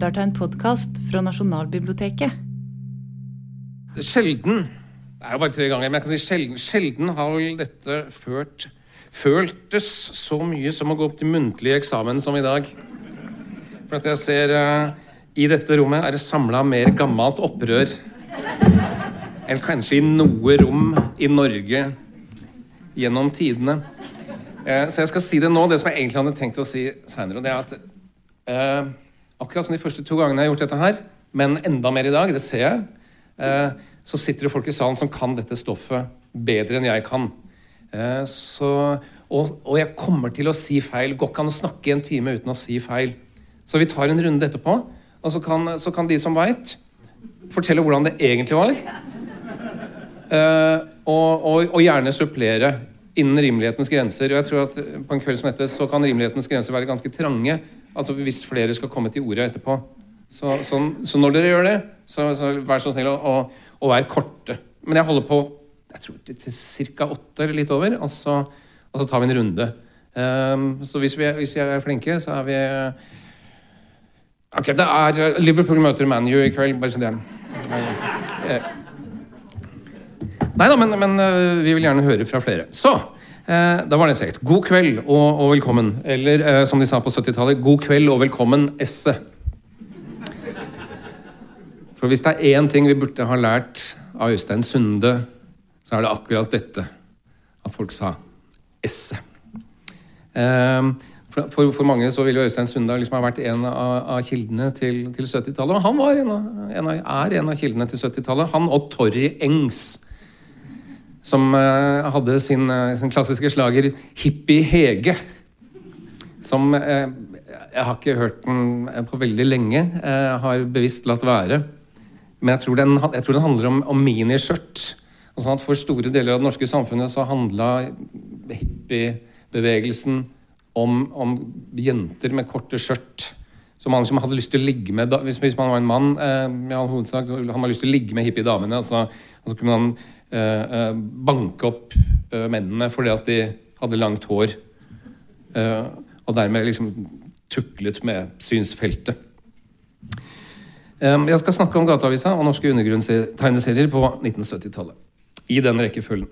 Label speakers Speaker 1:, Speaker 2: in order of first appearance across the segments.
Speaker 1: lytter til en podkast fra Nasjonalbiblioteket.
Speaker 2: Sjelden Det er jo bare tre ganger, men jeg kan si sjelden, sjelden har dette ført føltes så mye som å gå opp til muntlig eksamen som i dag. For at jeg ser uh, i dette rommet er det samla mer gammelt opprør enn kanskje i noe rom i Norge gjennom tidene. Uh, så jeg skal si det nå, det som jeg egentlig hadde tenkt å si seinere. Det er at uh, akkurat som de første to gangene jeg har gjort dette her, men enda mer i dag, det ser jeg, så sitter det folk i salen som kan dette stoffet bedre enn jeg kan. Eh, så, og, og, jeg kommer til å si feil. Går ikke an å snakke en time uten å si feil. Så vi tar en runde etterpå, og så kan, så kan de som veit, fortelle hvordan det egentlig var. Uh, og, og, og, gjerne supplere innen rimelighetens grenser. Og jeg tror at På en kveld som dette så kan rimelighetens grenser være ganske trange. Altså Hvis flere skal komme til orde etterpå. Så, så, så, når dere gjør det, så, så vær så snill å, å være korte. Men jeg holder på jeg tror til ca. åtte eller litt over, og så, og tar vi en runde. Um, så hvis vi, hvis vi, er flinke, så er vi Ok, det er Liverpool møter ManU i kveld. Bare så det. Nei da, men, men, eh, vi vil gjerne høre fra flere. Så eh, da var det sikkert God kveld og, og velkommen. Eller eh, som de sa på 70-tallet, god kveld og velkommen, esse. For hvis det er én ting vi burde ha lært av Øystein Sunde så er det akkurat dette at folk sa esse. Um, for, for, mange så ville Øystein Sunde liksom ha vært en av, av kildene til, til 70-tallet. Og han var en av, en av, er en av kildene til 70-tallet. Han og Torry Engs, som uh, hadde sin, uh, sin, klassiske slager 'Hippie Hege'. Som uh, Jeg har ikke hørt den på veldig lenge. Jeg har bevisst latt være. Men jeg tror den, jeg tror den handler om, om miniskjørt. Sånn at For store deler av det norske samfunnet så handla hippiebevegelsen om, om, jenter med korte skjørt. Så man som hadde lyst til å ligge med Hvis, man var en mann, eh, i all hovedsak, hadde man lyst til å ligge med hippiedamene. Altså, altså kunne eh, eh, banke opp eh, mennene fordi at de hadde langt hår. Eh, og dermed liksom tuklet med synsfeltet. Eh, jeg skal snakke om Gateavisa og norske undergrunnstegneserier på 1970-tallet i den rekkefølgen.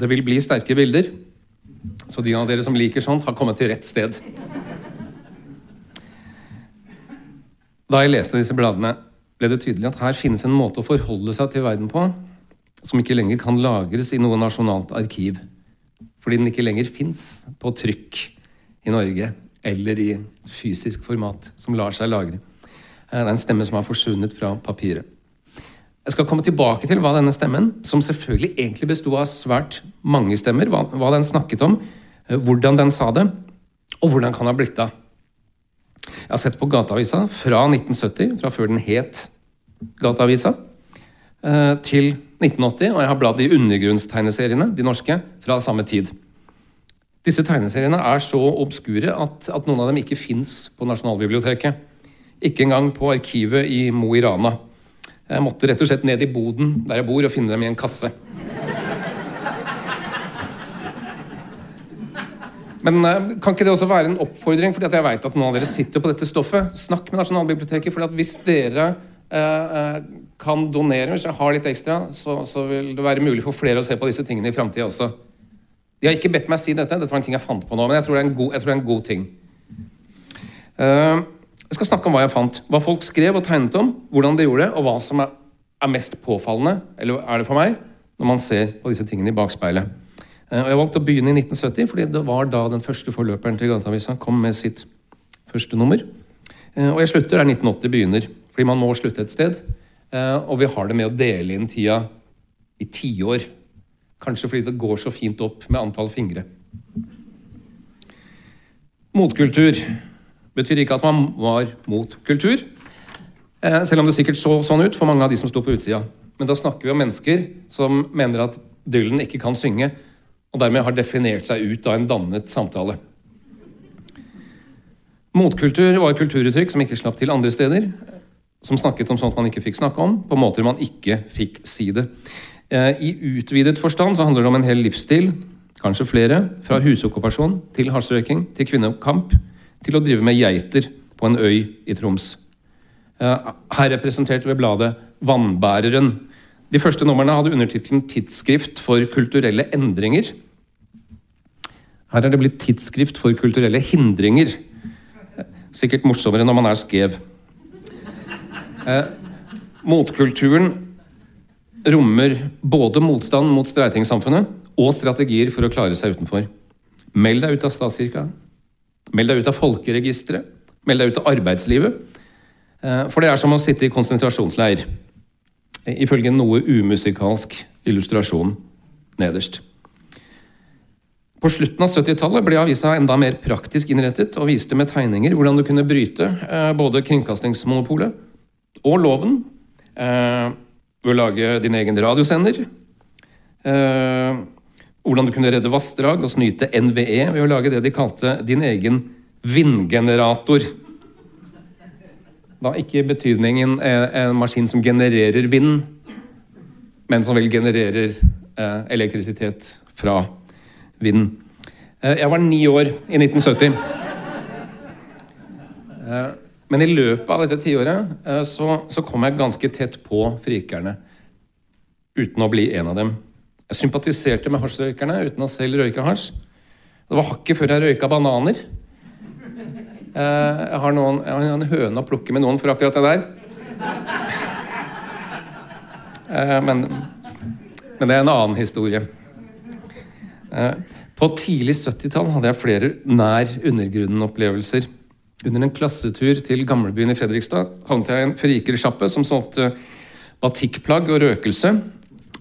Speaker 2: Det vil bli sterke bilder, så de av dere som liker sånt, har kommet til rett sted. Da jeg leste disse bladene, ble det tydelig at her finnes en måte å forholde seg til verden på som ikke lenger kan lagres i noe nasjonalt arkiv. Fordi den ikke lenger fins på trykk i Norge eller i fysisk format som lar seg lagre. Det er en stemme som har forsvunnet fra papiret. Jeg skal komme tilbake til hva denne stemmen, som selvfølgelig egentlig besto av svært mange stemmer, hva, den snakket om, eh, hvordan den sa det, og hvordan kan ha blitt av. Jeg har sett på Gateavisa fra 1970, fra før den het Gateavisa, eh, til 1980, og jeg har bladd i undergrunnstegneseriene, de norske, fra samme tid. Disse tegneseriene er så obskure at, at noen av dem ikke fins på Nasjonalbiblioteket. Ikke engang på arkivet i Mo i Rana. Jeg måtte rett og slett ned i boden der jeg bor, og finne dem i en kasse. Men eh, kan ikke det også være en oppfordring? fordi jeg vet at noen av dere sitter på dette stoffet. Snakk med Nasjonalbiblioteket. for hvis dere eh, eh, kan donere, hvis jeg har litt ekstra, så, så, vil det være mulig for flere å se på disse tingene i framtida også. De har ikke bedt meg si dette, dette var en ting jeg fant på nå, men jeg tror det er en god, er en god ting. Uh, jeg skal snakke om hva jeg fant. Hva folk skrev og tegnet om, hvordan de gjorde det, og hva som er, er mest påfallende, eller er det for meg, når man ser på disse tingene i bakspeilet. Uh, og Jeg valgte å begynne i 1970, fordi det var da den første forløperen til Gateavisa kom med sitt første nummer. Uh, og jeg slutter der 1980 begynner, fordi man må slutte et sted. Eh, og vi har det med å dele inn tida i tiår. Kanskje fordi det går så fint opp med antall fingre. Motkultur betyr ikke at man var mot kultur. Eh, selv om det sikkert så sånn ut for mange av de som sto på utsida. Men da snakker vi om mennesker som mener at Dylan ikke kan synge, og dermed har definert seg ut av en dannet samtale. Motkultur var kulturuttrykk som ikke slapp til andre steder. Som snakket om sånt man ikke fikk snakke om, på måter man ikke fikk si det. Eh, I utvidet forstand så handler det om en hel livsstil, kanskje flere, fra husokkupasjon til hasjrøyking til kvinnekamp til å drive med geiter på en øy i Troms. Eh, her representert ved bladet Vannbæreren. De første numrene hadde undertittelen 'Tidsskrift for kulturelle endringer'. Her er det blitt 'Tidsskrift for kulturelle hindringer'. Sikkert morsommere når man er skrev. Eh, motkulturen rommer både motstand mot streitingsamfunnet og strategier for å klare seg utenfor. Meld deg ut av statskirka. Meld deg ut av folkeregisteret. Meld deg ut av arbeidslivet. Eh, for det er som å sitte i konsentrasjonsleir. Ifølge en noe umusikalsk illustrasjon nederst. På slutten av 70-tallet ble avisa enda mer praktisk innrettet og viste med tegninger hvordan du kunne bryte eh, både kringkastingsmonopolet og loven eh, ved å lage din egen radiosender. Eh, hvordan du kunne redde vassdrag og snyte NVE ved å lage det de kalte din egen vindgenerator. Da ikke betydningen en maskin som genererer vind, men som vel genererer eh, elektrisitet fra vind. Eh, jeg var ni år i 1970. Eh, men i løpet av dette tiåret eh, så, så kom jeg ganske tett på frikerne. Uten å bli en av dem. Jeg sympatiserte med hasjrøykerne uten å selv røyke hasj. Det var hakket før jeg røyka bananer. Eh, jeg har, noen, jeg har en høne å plukke med noen for akkurat det der. Eh, men, men det er en annen historie. På tidlig 70-tall hadde jeg flere nær undergrunnen-opplevelser. Under en klassetur til gamlebyen i Fredrikstad havnet jeg i en frikersjappe som solgte batikkplagg og røkelse.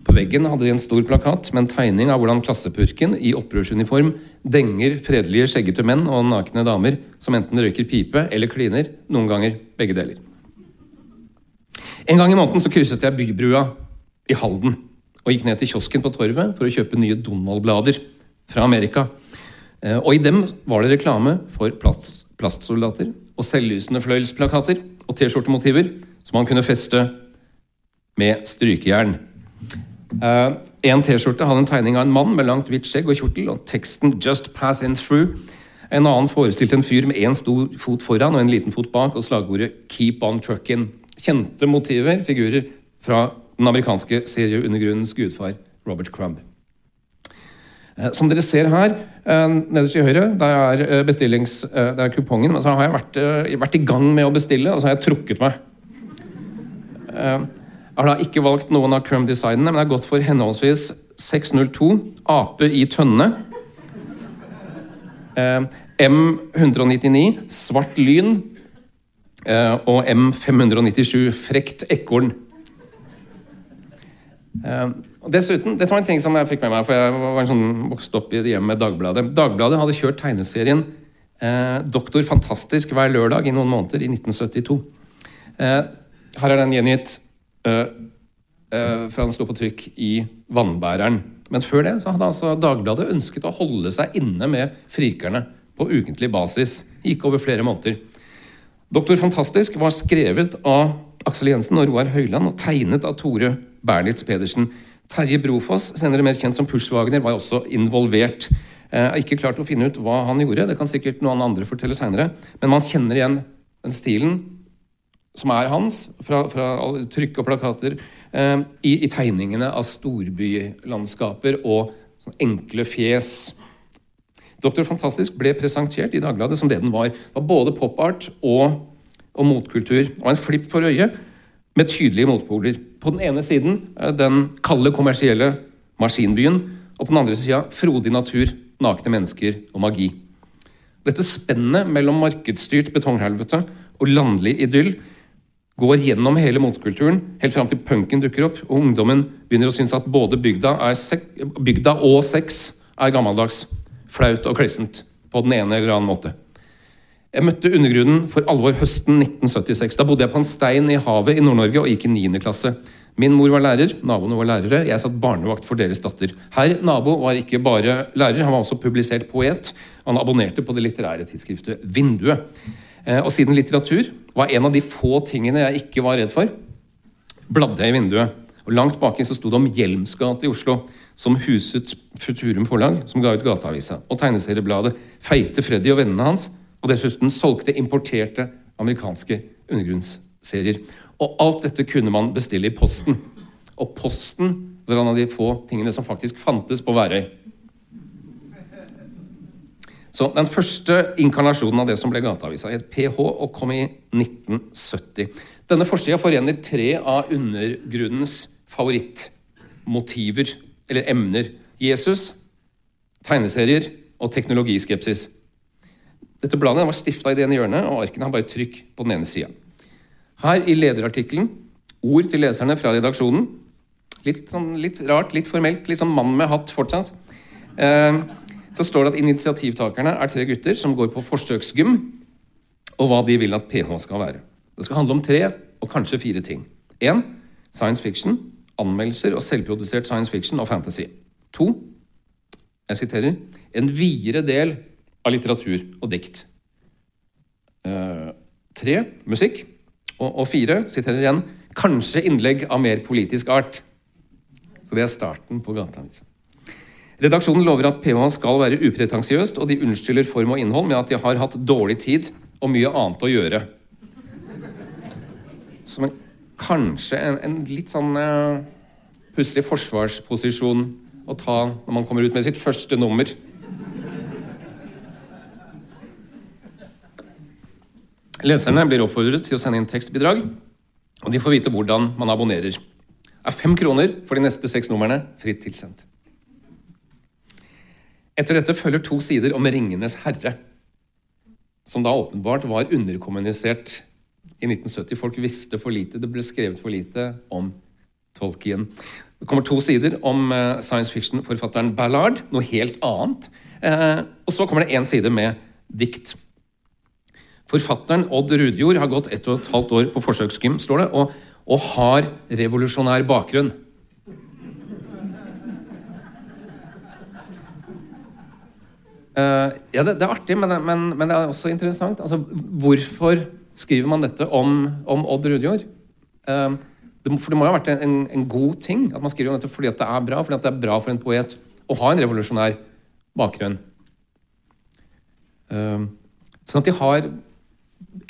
Speaker 2: På veggen hadde de en stor plakat med en tegning av hvordan klassepurken i opprørsuniform denger fredelige, skjeggete menn og nakne damer som enten røyker pipe eller kliner, noen ganger begge deler. En gang i måneden så krysset jeg bybrua i Halden og gikk ned til kiosken på Torvet for å kjøpe nye Donald-blader fra Amerika. Eh, og i dem var det reklame for plast, plastsoldater og selvlysende fløyelsplakater og T-skjortemotiver som han kunne feste med strykejern. Uh, en T-skjorte hadde en tegning av en mann med langt hvitt skjegg og kjortel og teksten 'Just pass in through'. En annen forestilte en fyr med én stor fot foran og en liten fot bak og slagordet 'Keep on truckin'. Kjente motiver, figurer fra den amerikanske serieundergrunnens gudfar Robert Crumb. Uh, som dere ser her, uh, nederst til høyre, der er, bestillings, der er kupongen. Men så har jeg vært, vært, i gang med å bestille, og så har jeg trukket meg. Jeg har da ikke valgt noen av Crumb-designene, men jeg har gått for henholdsvis 602, ape i tønne, eh, M199, svart lyn, eh, og M597, frekt ekorn. Eh, dessuten, Dette var en ting som jeg fikk med meg, for jeg var en sånn, vokste opp i et hjem med Dagbladet. Dagbladet hadde kjørt tegneserien eh, Doktor Fantastisk hver lørdag i noen måneder i 1972. Eh, her er den gjengitt eh, uh, for han sto på trykk i Vannbæreren. Men før det så hadde altså Dagbladet ønsket å holde seg inne med frikerne på ukentlig basis. Gikk over flere måneder. Doktor Fantastisk var skrevet av Aksel Jensen og Roar Høiland og tegnet av Tore Bernitz Pedersen. Terje Brofoss, senere mer kjent som Pushwagner, var også involvert. Jeg har ikke klart å finne ut hva han gjorde, det kan sikkert noen andre fortelle senere. Men man kjenner igjen den stilen som er hans, fra, fra trykk og plakater, eh, i, i, tegningene av storbylandskaper og enkle fjes. Doktor Fantastisk ble presentert i Dagbladet som det den var. Det var både popart og, og motkultur. Og en flipp for øyet med tydelige motpoler. På den ene siden eh, den kalde, kommersielle maskinbyen, og på den andre sida frodig natur, nakne mennesker og magi. Dette spennet mellom markedsstyrt betonghelvete og landlig idyll går gjennom hele motkulturen helt fram til punken dukker opp, og ungdommen begynner å synes at både bygda, bygda og sex er gammeldags, flaut og klissent på den ene eller annen måte. Jeg møtte undergrunnen for alvor høsten 1976. Da bodde jeg på en stein i havet i Nord-Norge og gikk i 9. klasse. Min mor var lærer, naboene var lærere, jeg satt barnevakt for deres datter. Herr nabo var ikke bare lærer, han var også publisert poet. Han abonnerte på det litterære tidsskriftet Vinduet. Eh, og siden litteratur var en av de få tingene jeg ikke var redd for, bladde jeg i vinduet. Og Langt baki så sto det om Hjelms gate i Oslo, som huset Futurum forlag, som ga ut Gateavisa, og tegneseriebladet Feite Freddy og vennene hans, og dessuten solgte importerte amerikanske undergrunnsserier. Og alt dette kunne man bestille i posten. Og posten var en av de få tingene som faktisk fantes på Værøy. Så Den første inkarnasjonen av det som ble Gateavisa, het PH og kom i 1970. Denne forsida forener tre av undergrunnens favorittmotiver, eller emner. Jesus, tegneserier og teknologiskepsis. Dette bladet var stifta i det ene hjørnet, og arkene har bare trykk på den ene sida. Her i lederartikkelen ord til leserne fra redaksjonen. Litt, sånn, litt rart, litt formelt, litt sånn mann med hatt fortsatt. Eh, så står det at initiativtakerne er tre gutter som går på forsøksgym, og hva de vil at PH skal være. Det skal handle om tre og kanskje fire ting. En, science fiction, anmeldelser og selvprodusert science fiction og fantasy. To jeg siterer en videre del av litteratur og dikt. Eh, tre musikk. Og, og, fire siterer igjen kanskje innlegg av mer politisk art. Så det er starten på Gateavisa. Redaksjonen lover at PH skal være upretensiøst, og de unnskylder form og innhold med at de har hatt dårlig tid og mye annet å gjøre. Som en, kanskje en, en litt sånn uh, pussig forsvarsposisjon å ta når man kommer ut med sitt første nummer. Leserne blir oppfordret til å sende inn tekstbidrag, og de får vite hvordan man abonnerer. Det er fem kroner for de neste seks numrene, fritt tilsendt. Etter dette følger to sider om Ringenes herre, som da åpenbart var underkommunisert i 1970. Folk visste for lite, det ble skrevet for lite om Tolkien. Det kommer to sider om eh, science fiction-forfatteren Ballard, noe helt annet. Eh, og så kommer det én side med dikt. Forfatteren Odd Rudjord har gått ett og et halvt år på forsøksgym, står det, og, og har revolusjonær bakgrunn. Uh, ja, det, det, er artig, men, men, men, det er også interessant. Altså, hvorfor skriver man dette om, om Odd Rudjord? Uh, det, for det må jo ha vært en, en, god ting at man skriver om dette fordi det er bra, fordi det er bra for en poet å ha en revolusjonær bakgrunn. Uh, sånn at de har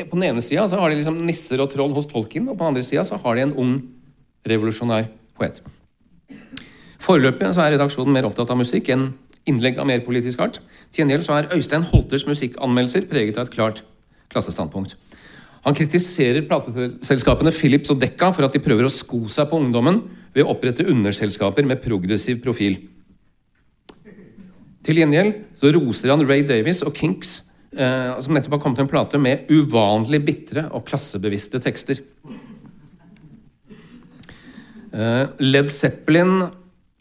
Speaker 2: på den ene sida har de liksom nisser og troll hos Tolkien, og på den andre sida har de en ung, revolusjonær poet. Foreløpig er redaksjonen mer opptatt av musikk enn innlegg av mer politisk art. Til gjengjeld så er Øystein Holters musikkanmeldelser preget av et klart klassestandpunkt. Han kritiserer plateselskapene Philips og Decca for at de prøver å sko seg på ungdommen ved å opprette underselskaper med progressiv profil. Til gjengjeld så roser han Ray Davies og Kinks som nettopp har kommet til en plate med uvanlig bitre og klassebevisste tekster. Eh, Led Zeppelin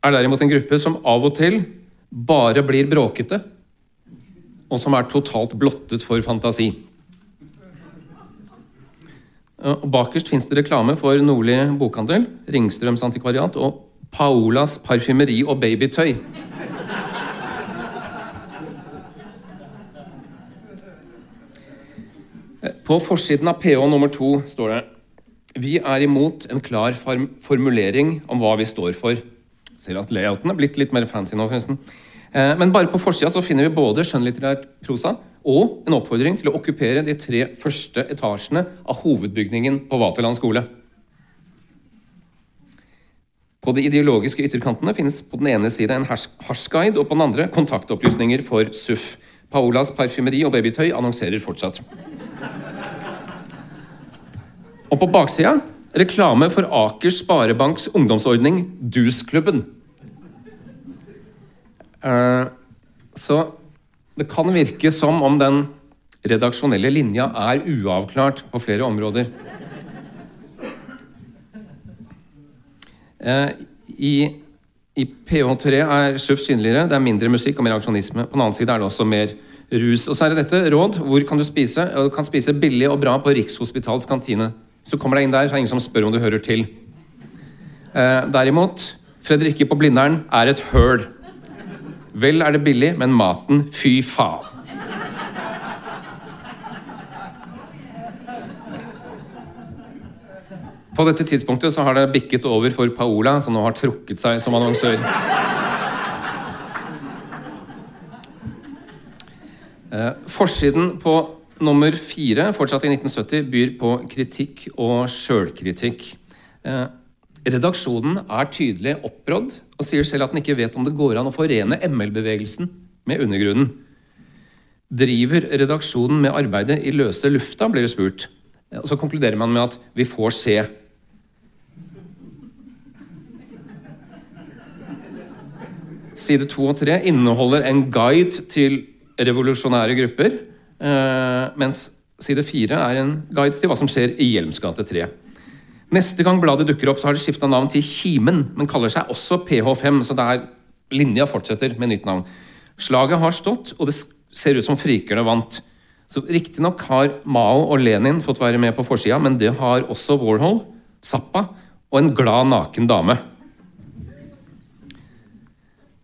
Speaker 2: er derimot en gruppe som av og til bare blir bråkete, og som er totalt blottet for fantasi. Eh, og Bakerst fins det reklame for Nordli bokhandel, Ringstrøms antikvariat og Paolas parfymeri og babytøy. På forsiden av PH nummer to står det Vi er imot en klar formulering om hva vi står for. Ser at layouten er blitt litt mer fancy nå, forresten. Eh, men bare på forsida så finner vi både skjønnlitterær prosa og en oppfordring til å okkupere de tre første etasjene av hovedbygningen på Vaterland skole. På de ideologiske ytterkantene finnes på den ene side en hasjguide, og på den andre kontaktopplysninger for SUF. Paolas parfymeri og babytøy annonserer fortsatt. Og på baksida reklame for Akers Sparebanks ungdomsordning DUS-klubben. Uh, så det kan virke som om den redaksjonelle linja er uavklart på flere områder. Uh, I, i PH3 er SUF synligere, det er mindre musikk og mer aksjonisme. På den annen side er det også mer rus. Og så er det dette råd. Hvor kan du spise? Du kan spise billig og bra på Rikshospitalets kantine. Så kommer deg inn der, så er det ingen som spør om du hører til. Eh, derimot, Fredrikke på Blindern er et høl. Vel er det billig, men maten fy faen. På dette tidspunktet så har det bikket over for Paola, som nå har trukket seg som annonsør. Eh, forsiden på nummer fire, fortsatt i 1970, byr på kritikk og sjølkritikk. Eh, redaksjonen er tydelig opprådd og sier selv at den ikke vet om det går an å forene ML-bevegelsen med undergrunnen. Driver redaksjonen med arbeidet i løse lufta, blir det spurt. Og så konkluderer man med at vi får se. Side to og tre inneholder en guide til revolusjonære grupper, eh, mens side fire er en guide til hva som skjer i Hjelms gate 3. Neste gang bladet dukker opp, så har det skifta navn til Kimen, men kaller seg også PH5, så der linja fortsetter med nytt navn. Slaget har stått, og det ser ut som frikerne vant. Så Riktignok har Mao og Lenin fått være med på forsida, men det har også Warhol, Zappa og en glad, naken dame.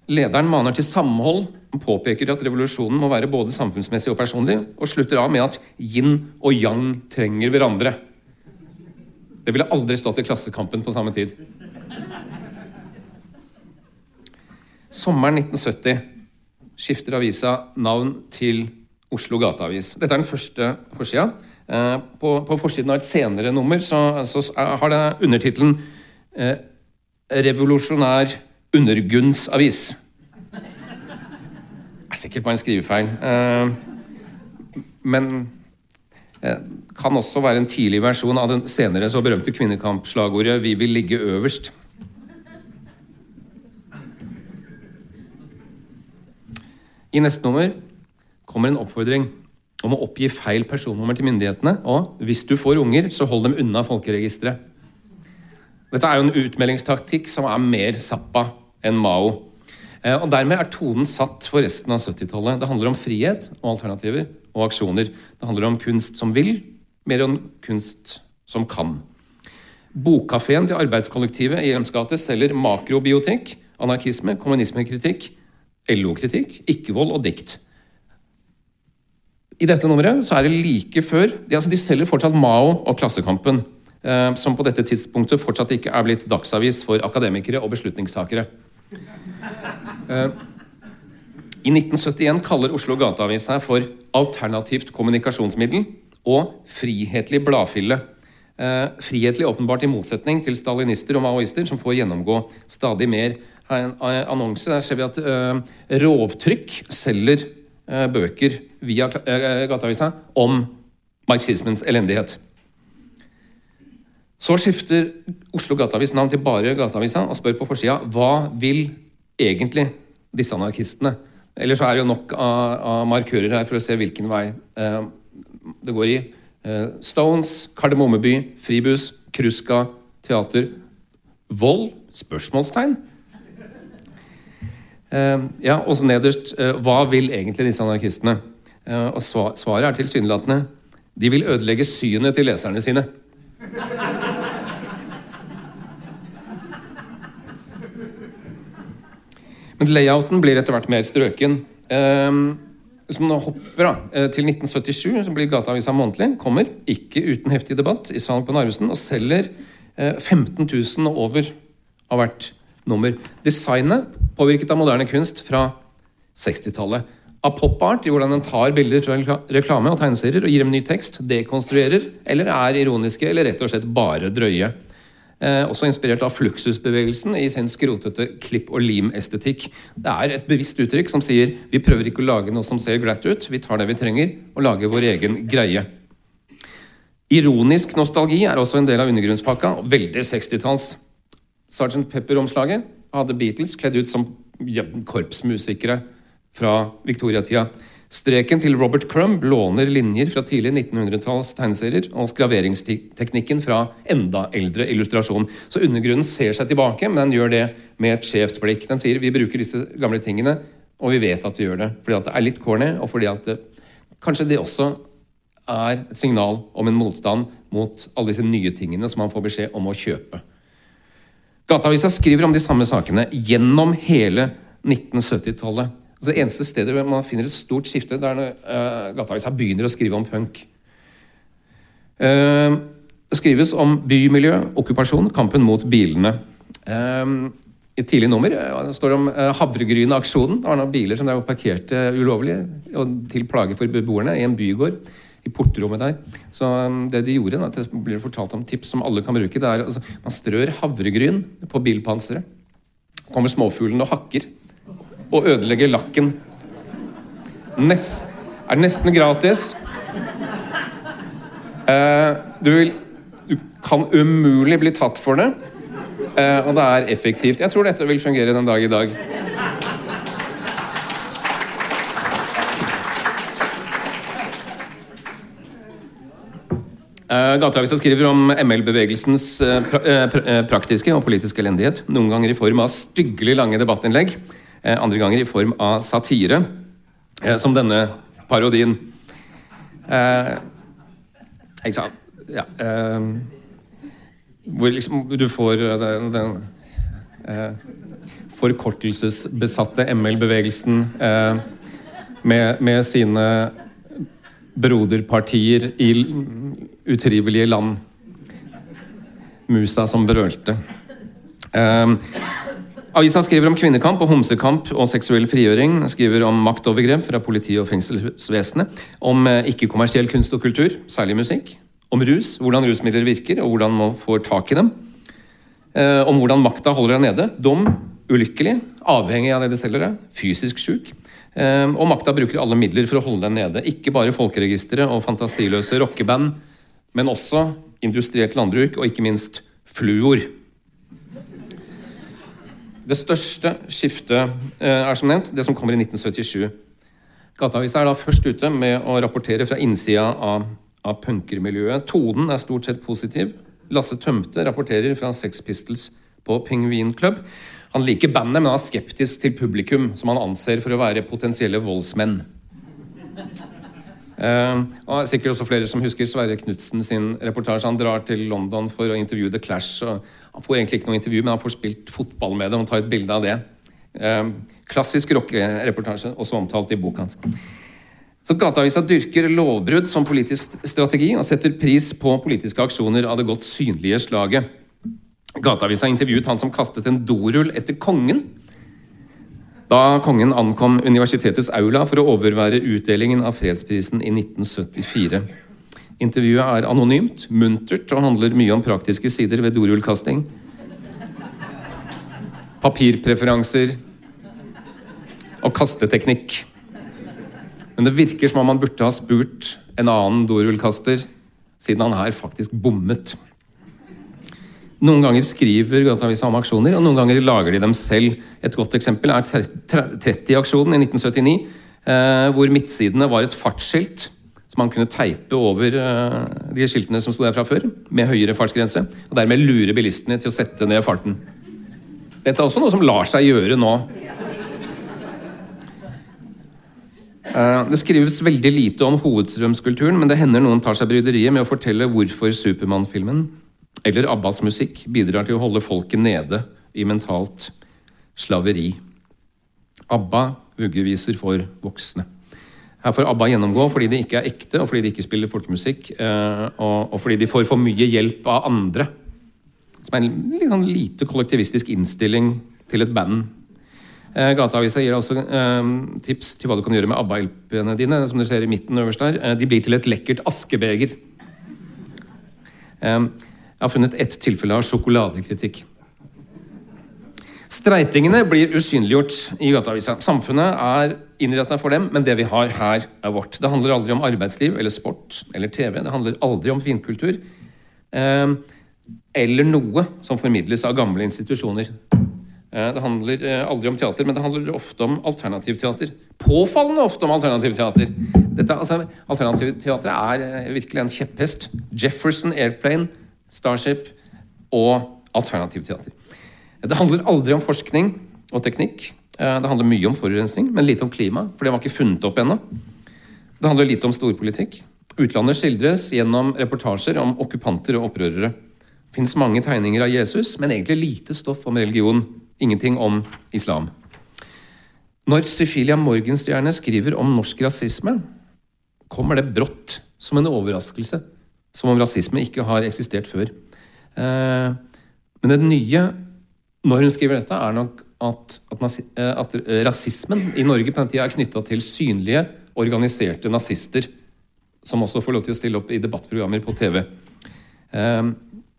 Speaker 2: Lederen maner til samhold påpeker at revolusjonen må være både samfunnsmessig og personlig, og slutter av med at yin og yang trenger hverandre. Det ville aldri stått i Klassekampen på samme tid. Sommeren 1970 skifter avisa navn til Oslo Gateavis. Dette er den første forsida. Eh, på, på forsiden av et senere nummer så, så har det undertittelen eh, 'Revolusjonær undergunnsavis'. Det er sikkert bare en skrivefeil. Eh, men eh, kan også være en tidlig versjon av den senere så berømte kvinnekampslagordet 'Vi vil ligge øverst'. I neste nummer kommer en oppfordring om å oppgi feil personnummer til myndighetene. Og hvis du får unger, så hold dem unna folkeregisteret. Dette er jo en utmeldingstaktikk som er mer Zappa enn Mao. Eh, og Dermed er tonen satt for resten av 70-tallet. Det handler om frihet og alternativer og aksjoner. Det handler om kunst som vil, mer om kunst som kan. Bokkafeen til arbeidskollektivet i Hjelms gate selger makrobiotikk, anarkisme, kommunismekritikk, LO-kritikk, ikke-vold og dikt. I dette nummeret så er det like før De, altså de selger fortsatt Mao og Klassekampen, eh, som på dette tidspunktet fortsatt ikke er blitt dagsavis for akademikere og beslutningstakere. Eh, I 1971 kaller Oslo Gateavis seg for alternativt kommunikasjonsmiddel og frihetlig bladfille. Eh, frihetlig åpenbart i motsetning til stalinister og maoister, som får gjennomgå stadig mer her en annonse. Der ser vi at Rovtrykk selger bøker via Gateavisa om marxismens elendighet. Så skifter Oslo Gateavis navn til bare Gateavisa og spør på forsida hva vil egentlig disse anarkistene? Ellers er det jo nok av, av markører her for å se hvilken vei det går i. Stones, Kardemommeby, Fribus, Kruska, teater. Vold? Spørsmålstegn? Eh, ja, og så nederst eh, Hva vil egentlig disse anarkistene? Eh, og svaret er tilsynelatende de vil ødelegge synet til leserne sine. Men layouten blir etter hvert mer strøken. Hvis man hopper da, til 1977, så blir Gateavisa månedlig. Kommer, ikke uten heftig debatt, i salg på Narvesen og selger 15 000 over av hvert nummer. Designet påvirket av moderne kunst fra 60-tallet. Av pop-art i hvordan den tar bilder fra reklame og tegneserier og gir dem ny tekst, dekonstruerer, eller er ironiske eller rett og slett bare drøye. Eh, også inspirert av fluksusbevegelsen i sin skrotete klipp- og lim-estetikk. Det er et bevisst uttrykk som sier vi prøver ikke å lage noe som ser glatt ut, vi tar det vi trenger, og lager vår egen greie. Ironisk nostalgi er også en del av undergrunnspakka, og veldig 60-talls. Sergeant Pepper-omslaget hadde Beatles kledd ut som korpsmusikere fra viktoriatida. Streken til Robert Crumb låner linjer fra tidlig 1900-talls tegneserier og skraveringsteknikken fra enda eldre illustrasjon. Så undergrunnen ser seg tilbake, men den gjør det med et skjevt blikk. Den sier vi bruker disse gamle tingene, og vi vet at vi gjør det. Fordi at det er litt corny, og fordi at det, kanskje det også er et signal om en motstand mot alle disse nye tingene som man får beskjed om å kjøpe. Gateavisa skriver om de samme sakene gjennom hele 1970-tallet. Altså det eneste stedet man finner et stort skifte, det er når uh, Gateavisa begynner å skrive om punk. Uh, det skrives om bymiljø, okkupasjon, kampen mot bilene. Uh, I et tidlig nummer uh, står det om havregryneaksjonen. Det var noen biler som der var parkerte ulovlig og til plage for beboerne i en bygård i portrommet der. Så det de gjorde, da, det blir fortalt om tips som alle kan bruke. det er altså, Man strør havregryn på bilpanseret. kommer småfuglene og hakker. Og ødelegger lakken. Nest, er nesten gratis. Eh, du, vil, du kan umulig bli tatt for det. Eh, og det er effektivt. Jeg tror dette vil fungere den dag i dag. Eh, Gateavisa skriver om ML-bevegelsens uh, pra uh, praktiske og politiske elendighet. Noen ganger i form av styggelig lange debattinnlegg, andre ganger i form av satire, som denne parodien. ikke sant? Ja, hvor liksom du får den, den forkortelsesbesatte ML-bevegelsen med, med sine broderpartier i utrivelige land. Musa som brølte. Um, Avisa skriver om kvinnekamp og homsekamp og seksuell frigjøring. Skriver om maktovergrep fra politi- og fengselsvesenet. Om eh, ikke-kommersiell kunst og kultur, særlig musikk. Om rus, hvordan rusmidler virker og hvordan man får tak i dem. Uh, om hvordan makta holder deg nede. Dum, ulykkelig, avhengig av det de selger deg. Fysisk sjuk. Uh, og makta bruker alle midler for å holde deg nede. Ikke bare folkeregisteret og fantasiløse rockeband men også industrielt landbruk og ikke minst fluor. Det største skiftet eh, er som nevnt det som kommer i 1977. Gateavisa er da først ute med å rapportere fra innsida av, av punkermiljøet. Tonen er stort sett positiv. Lasse Tømte rapporterer fra Sex Pistols på Penguin Club. Han liker bandet, men er skeptisk til publikum, som han anser for å være potensielle voldsmenn. Uh, og sikkert også flere som husker Sverre Knutsen sin reportasje. Han drar til London for å intervjue The Clash. Han får egentlig ikke noe intervju, men han får spilt fotball med det og tar et bilde av det. Uh, klassisk rockereportasje, også omtalt i boka hans. Så Gateavisa dyrker lovbrudd som politisk strategi og setter pris på politiske aksjoner av det godt synlige slaget. Gateavisa intervjuet han som kastet en dorull etter kongen da kongen ankom universitetets aula for å overvære utdelingen av fredsprisen i 1974. Intervjuet er anonymt, muntert og handler mye om praktiske sider ved dorullkasting. Papirpreferanser og kasteteknikk. Men det virker som om han burde ha spurt en annen dorullkaster, siden han her faktisk bommet. Noen ganger skriver Gateavisa om aksjoner, og noen ganger lager de dem selv. Et godt eksempel er 30-aksjonen i 1979, eh, hvor midtsidene var et fartsskilt som man kunne teipe over eh, de skiltene som sto der fra før, med høyere fartsgrense, og dermed lure bilistene til å sette ned farten. Dette er også noe som lar seg gjøre nå. Eh, det skrives veldig lite om hovedstrømskulturen, men det hender noen tar seg bryderiet med å fortelle hvorfor Supermann-filmen eller Abbas musikk bidrar til å holde folket nede i mentalt slaveri. ABBA vuggeviser for voksne. Her får ABBA gjennomgå fordi de ikke er ekte, og fordi de ikke spiller folkemusikk, eh, og fordi de får for mye hjelp av andre. Som er en litt sånn lite kollektivistisk innstilling til et band. Eh, Gateavisa gir også eh, tips til hva du kan gjøre med ABBA-LP-ene dine. som du ser i midten øverst der. De blir til et lekkert askebeger. Jeg har funnet ett tilfelle av sjokoladekritikk. Streitingene blir usynliggjort i Gateavisa. Samfunnet er innretta for dem, men det vi har her, er vårt. Det handler aldri om arbeidsliv eller sport eller TV. Det handler aldri om finkultur. Eh, eller noe som formidles av gamle institusjoner. Eh, det handler eh, aldri om teater, men det handler ofte om alternativteater. Påfallende ofte om alternativteater. Dette, altså, alternativteatret er virkelig en kjepphest. Jefferson Airplane Starship og alternativteater. Det handler aldri om forskning og teknikk. Eh, det handler mye om forurensning, men lite om klima, for det var ikke funnet opp ennå. Det handler lite om storpolitikk. Utlandet skildres gjennom reportasjer om okkupanter og opprørere. Det finnes mange tegninger av Jesus, men egentlig lite stoff om religion. Ingenting om islam. Når Syfilia Morgenstjerne skriver om norsk rasisme, kommer det brått som en overraskelse som om rasisme ikke har eksistert før. Eh, men det nye når hun skriver dette, er nok at, at, eh, at rasismen i Norge på den tida er knytta til synlige, organiserte nazister som også får lov til å stille opp i debattprogrammer på TV. Eh,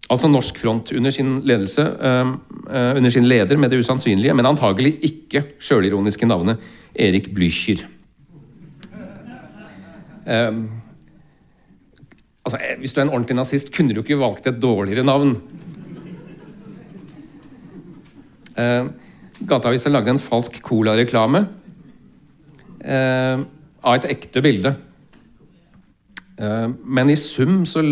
Speaker 2: altså Norsk Front under sin ledelse, eh, eh, under sin leder med det usannsynlige, men antagelig ikke sjølironiske navnet Erik Blücher. Eh, altså, eh, hvis du er en ordentlig nazist, kunne du ikke valgt et dårligere navn. Eh, Gateavisa lagde en falsk Cola-reklame eh, av et ekte bilde. Eh, men i sum så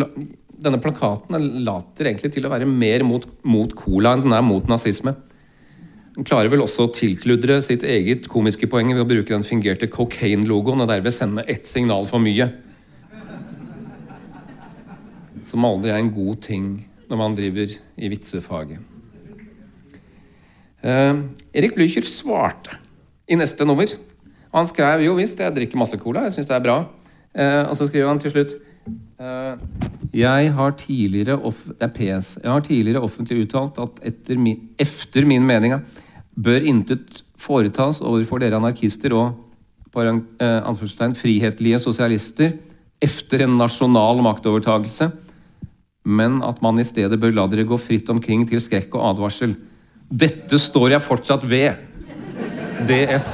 Speaker 2: Denne plakaten later egentlig til å være mer mot, mot cola enn den er mot nazisme. Den klarer vel også å tilkludre sitt eget komiske poeng ved å bruke den fingerte cocaine-logoen og derved sende ett signal for mye. Som aldri er en god ting når man driver i vitsefaget. Eh, Erik Blücher svarte i neste nummer. Han skrev jo visst, jeg drikker masse cola, jeg syns det er bra. Eh, og så skriver han til slutt eh, jeg har tidligere det er PS. Jeg har tidligere offentlig uttalt at etter min, efter min mening bør intet foretas overfor dere anarkister og frihetlige sosialister efter en nasjonal maktovertagelse, men at man i stedet bør la dere gå fritt omkring til skrekk og advarsel. Dette står jeg fortsatt ved. DS.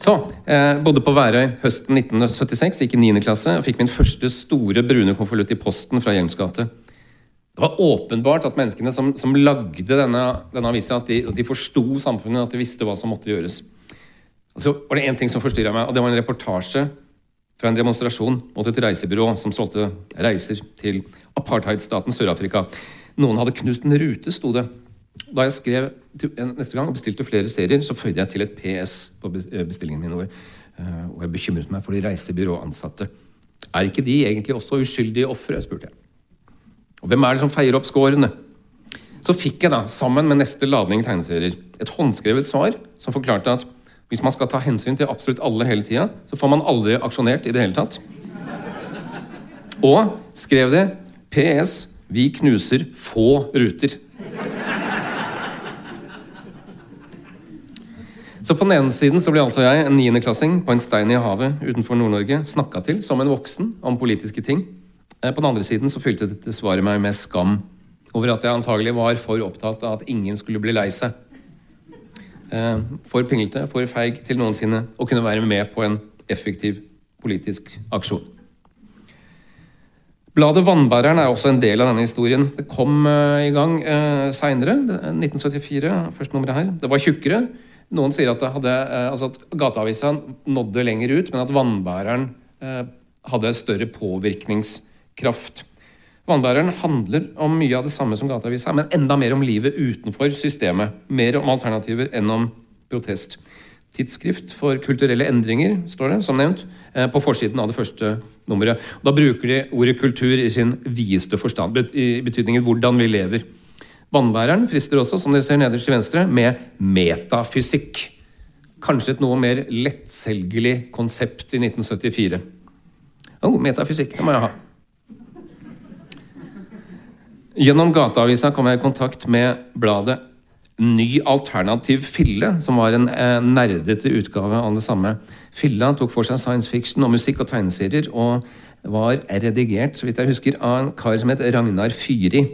Speaker 2: Så, eh, bodde på Værøy høsten 1976, gikk i 9. klasse og fikk min første store brune konvolutt i posten fra Hjelms gate. Det var åpenbart at menneskene som, som lagde denne, denne avisa, at de, at de forsto samfunnet, at de visste hva som måtte gjøres. Og så var det én ting som forstyrra meg, og det var en reportasje fra en demonstrasjon mot et reisebyrå som solgte reiser til apartheidstaten Sør-Afrika. Noen hadde knust en rute, sto det. Da jeg skrev neste gang og bestilte flere serier, så føyde jeg til et PS på eh, bestillingen min. Over, og jeg bekymret meg for de reisebyråansatte. Er ikke de egentlig også uskyldige ofre? spurte jeg. Og hvem er det som feier opp skårene? Så fikk jeg da, sammen med neste ladning tegneserier, et håndskrevet svar som forklarte at hvis man skal ta hensyn til absolutt alle hele tida, så får man aldri aksjonert i det hele tatt. Og skrev det PS vi knuser få ruter. Så på den ene siden så ble altså jeg, en niendeklassing på en stein i havet utenfor Nord-Norge, snakka til som en voksen om politiske ting. Eh, på den andre siden så fylte dette svaret meg med skam over at jeg antagelig var for opptatt av at ingen skulle bli lei seg. Eh, for pinglete, for feig til noensinne å kunne være med på en effektiv politisk aksjon. Bladet Vannbæreren er også en del av denne historien. Det kom uh, i gang eh, seinere, 1974, første nummeret her. Det var tjukkere. Noen sier at, hadde, altså at gateavisa nådde lenger ut, men at Vannbæreren hadde større påvirkningskraft. Vannbæreren handler om mye av det samme som gateavisa, men enda mer om livet utenfor systemet. Mer om alternativer enn om protest. Tidsskrift for kulturelle endringer, står det, som nevnt. Eh, på forsiden av det første nummeret. Da bruker de ordet kultur i sin videste forstand, i betydningen 'hvordan vi lever'. Vannbæreren frister også, som dere ser nederst til venstre, med metafysikk. Kanskje et noe mer lettselgelig konsept i 1974. Å, oh, metafysikk, det må jeg ha. Gjennom Gateavisa kom jeg i kontakt med bladet ny alternativ fille, som var en eh, nerdete utgave av det samme. Filla tok for seg science fiction og musikk og tegneserier, og var redigert så vidt jeg husker, av en kar som het Ragnar Fyri.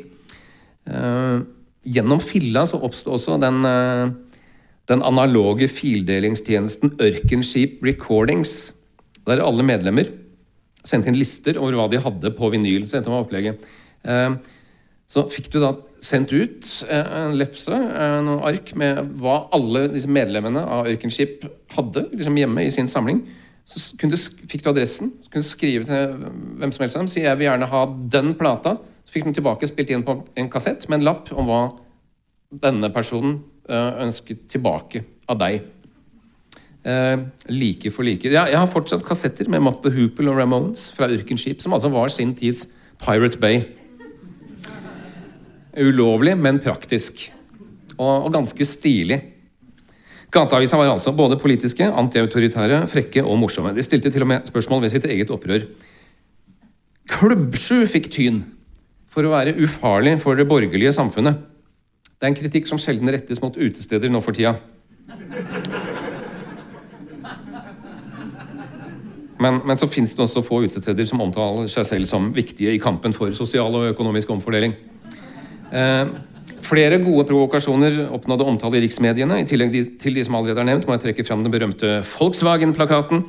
Speaker 2: Eh, gjennom Filla så oppsto også den, eh, den analoge fildelingstjenesten Ørkenskip Recordings, der alle medlemmer sendte inn lister over hva de hadde på vinyl. Så dette var opplegget. Eh, så fikk du da sendt ut eh, en lefse, en noen ark, med hva alle disse medlemmene av Ørkenskip hadde liksom hjemme i sin samling. Så du, fikk du adressen, så kunne du skrive til hvem som helst si jeg vil gjerne ha den plata. Så fikk du tilbake spilt inn på en kassett med en lapp om hva denne personen eh, ønsket tilbake av deg. like for like. Ja, jeg har fortsatt kassetter med Motte Hoople og Ramones fra Ørkenskip, som altså var sin tids Pirate Bay. Ulovlig, men praktisk. Og, og ganske stilig. Gateavisa var altså både politiske, antiautoritære, frekke og morsomme. De stilte til og med spørsmål ved sitt eget opprør. Klubbsju fikk tyn for å være ufarlig for det borgerlige samfunnet. Det er en kritikk som sjelden rettes mot utesteder nå for tida. Men, men så fins det også få utesteder som omtaler seg selv som viktige i kampen for sosial og økonomisk omfordeling. Eh, flere gode provokasjoner oppnådde omtale i riksmediene. I tillegg til de som allerede er nevnt, må jeg trekke fram den berømte Volkswagen-plakaten,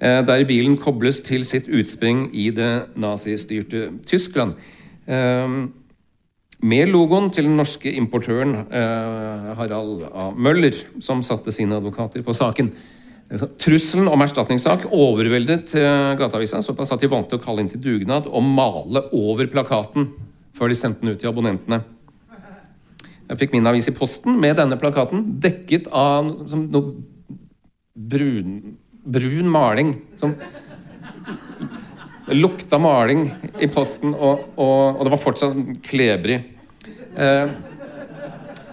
Speaker 2: eh, der bilen kobles til sitt utspring i det nazistyrte Tyskland. Eh, med logoen til den norske importøren Harald A. Møller, som satte sine advokater på saken. Trusselen om erstatningssak overveldet Gateavisa såpass at de valgte å kalle inn til dugnad og male over plakaten før de sendte den ut til abonnentene. Jeg fikk min avis i posten med denne plakaten, dekket av noe brun, brun maling. Som lukta maling i posten, og, og, og det var fortsatt klebrig. Eh,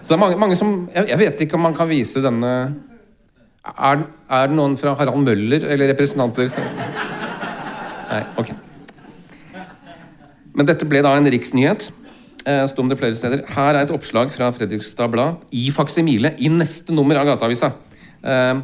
Speaker 2: så det er mange, mange som jeg, jeg vet ikke om man kan vise denne er, er, det noen fra Harald Møller eller representanter Nei, ok. Men dette ble da en riksnyhet. Eh, sto om det flere steder. Her er et oppslag fra Fredrikstad Blad i faksimile i neste nummer av Gateavisa. Eh,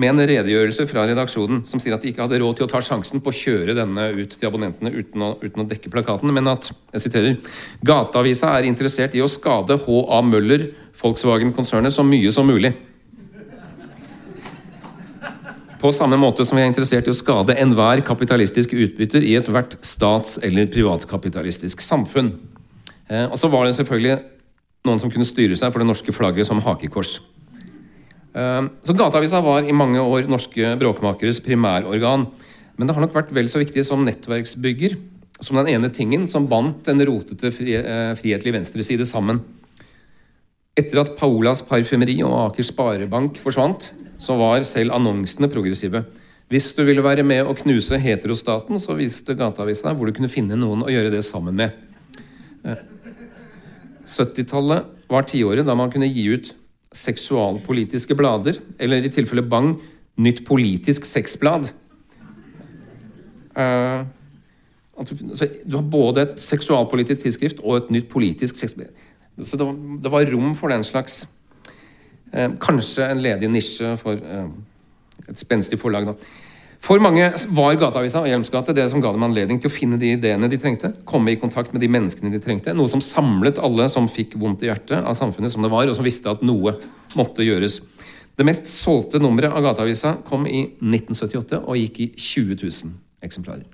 Speaker 2: med en redegjørelse fra redaksjonen som sier at de ikke hadde råd til å ta sjansen på å kjøre denne ut til abonnentene uten å, uten å dekke plakaten, men at jeg siterer, Gateavisa er interessert i å skade H.A. Møller, Volkswagen-konsernet, så mye som mulig. På samme måte som vi er interessert i å skade enhver kapitalistisk utbytter i ethvert stats- eller privatkapitalistisk samfunn. Eh, og så var det selvfølgelig noen som kunne styre seg for det norske flagget som hakekors. Eh, så Gateavisa var i mange år norske bråkmakeres primærorgan. Men det har nok vært vel så viktig som nettverksbygger, som den ene tingen som bandt den rotete eh, frihetlig venstreside sammen. Etter at Paolas parfymeri og Aker Sparebank forsvant, så var selv annonsene progressive. Hvis du ville være med å knuse heterostaten, så viste Gateavisa hvor du kunne finne noen å gjøre det sammen med. 70-tallet eh, var tiåret da man kunne gi ut seksualpolitiske blader, eller i tilfelle Bang nytt politisk sexblad. Uh, du har både et seksualpolitisk tidsskrift og et nytt politisk sexblad. Så det var, rom for den slags kanskje en ledig nisje for eh, et spenstig forlag. Da. For mange var Gateavisa og Hjelmsgate det som ga dem anledning til å finne de ideene de trengte, komme i kontakt med de menneskene de trengte, noe som samlet alle som fikk vondt i hjertet av samfunnet som det var, og som visste at noe måtte gjøres. Det mest solgte nummeret av Gateavisa kom i 1978 og gikk i 20 000 eksemplarer.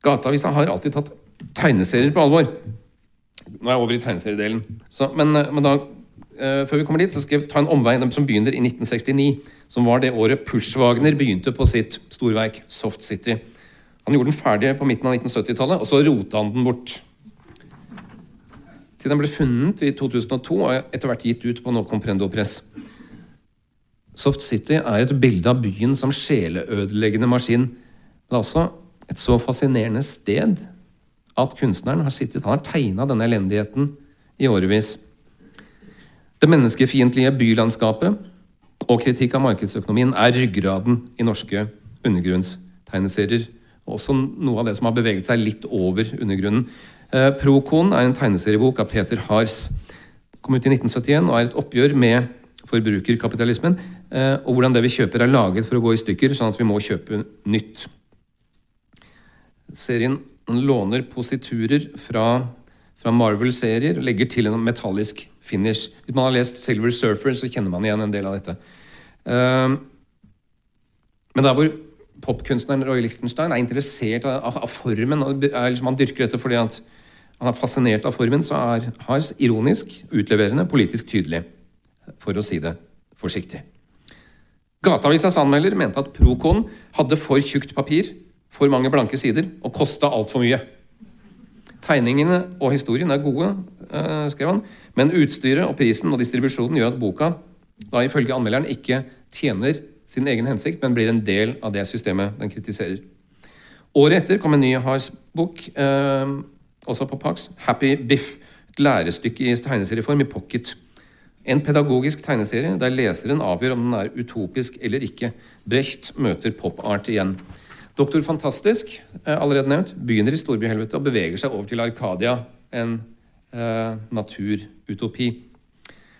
Speaker 2: Gateavisa har alltid tatt tegneserier på alvor. Nå er jeg over i tegneseriedelen. Så, men, eh, men da før vi kommer dit, så skal jeg ta en omvei som begynner i 1969. Som var det året Pushwagner begynte på sitt storverk Soft City. Han gjorde den ferdig på midten av 1970-tallet, og så rota han den bort. Til den ble funnet i 2002 og etter hvert gitt ut på No Comprendo Press. Soft City er et bilde av byen som sjeleødeleggende maskin. Det er også et så fascinerende sted at kunstneren har sittet Han har tegna denne elendigheten i årevis. Det menneskefiendtlige bylandskapet og kritikk av markedsøkonomien er ryggraden i norske undergrunnstegneserier. Og også noe av det som har beveget seg litt over undergrunnen. Eh, Prokon er en tegneseriebok av Peter Hars. Kom ut i 1971 og er et oppgjør med forbrukerkapitalismen. Eh, og hvordan det vi kjøper, er laget for å gå i stykker, sånn at vi må kjøpe nytt. Serien låner positurer fra, fra Marvel-serier og legger til en metallisk finish. Hvis man har lest Silver Surfer, så kjenner man igjen en del av dette. Uh, men der hvor popkunstneren Roy Lichtenstein er interessert av, formen og liksom, Han dyrker dette fordi han er fascinert av formen, så er Hars ironisk, utleverende, politisk tydelig. For å si det forsiktig. Gateavisas anmelder mente at Procon hadde for tjukt papir, for mange blanke sider og kosta altfor mye. Tegningene og historien er gode, uh, skrev han, men utstyret og prisen og distribusjonen gjør at boka da ifølge anmelderen ikke tjener sin egen hensikt, men blir en del av det systemet den kritiserer. Året etter kom en ny Hars-bok, eh, også på Pax, 'Happy Biff'. Et lærestykke i tegneserieform i pocket. En pedagogisk tegneserie der leseren avgjør om den er utopisk eller ikke. Brecht møter pop-art igjen. Doktor Fantastisk, eh, allerede nevnt, begynner i storbyhelvete og beveger seg over til Arkadia, en eh, naturutopi.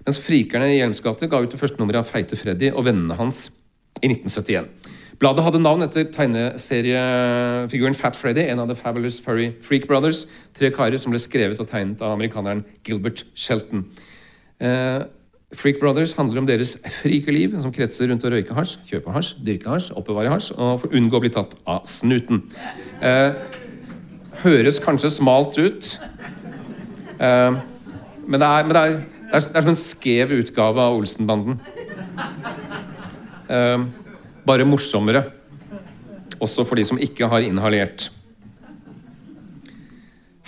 Speaker 2: Mens Frikerne i Hjelms gate ga ut det første nummeret av Feite Freddy og vennene hans i 1971. Bladet hadde navn etter tegneseriefiguren Fat Freddy, en av The Fabulous Furry Freak Brothers. Tre karer som ble skrevet og tegnet av amerikaneren Gilbert Shelton. Eh, Freak Brothers handler om deres frike liv, som kretser rundt å røyke hasj, kjøpe hasj, dyrke hasj, oppbevare hasj og unngå å bli tatt av snuten. Eh, høres kanskje smalt ut, eh, men, det er, men det, er, det, er, det er som en skjev utgave av Olsenbanden. Eh, bare morsommere. Også for de som ikke har inhalert.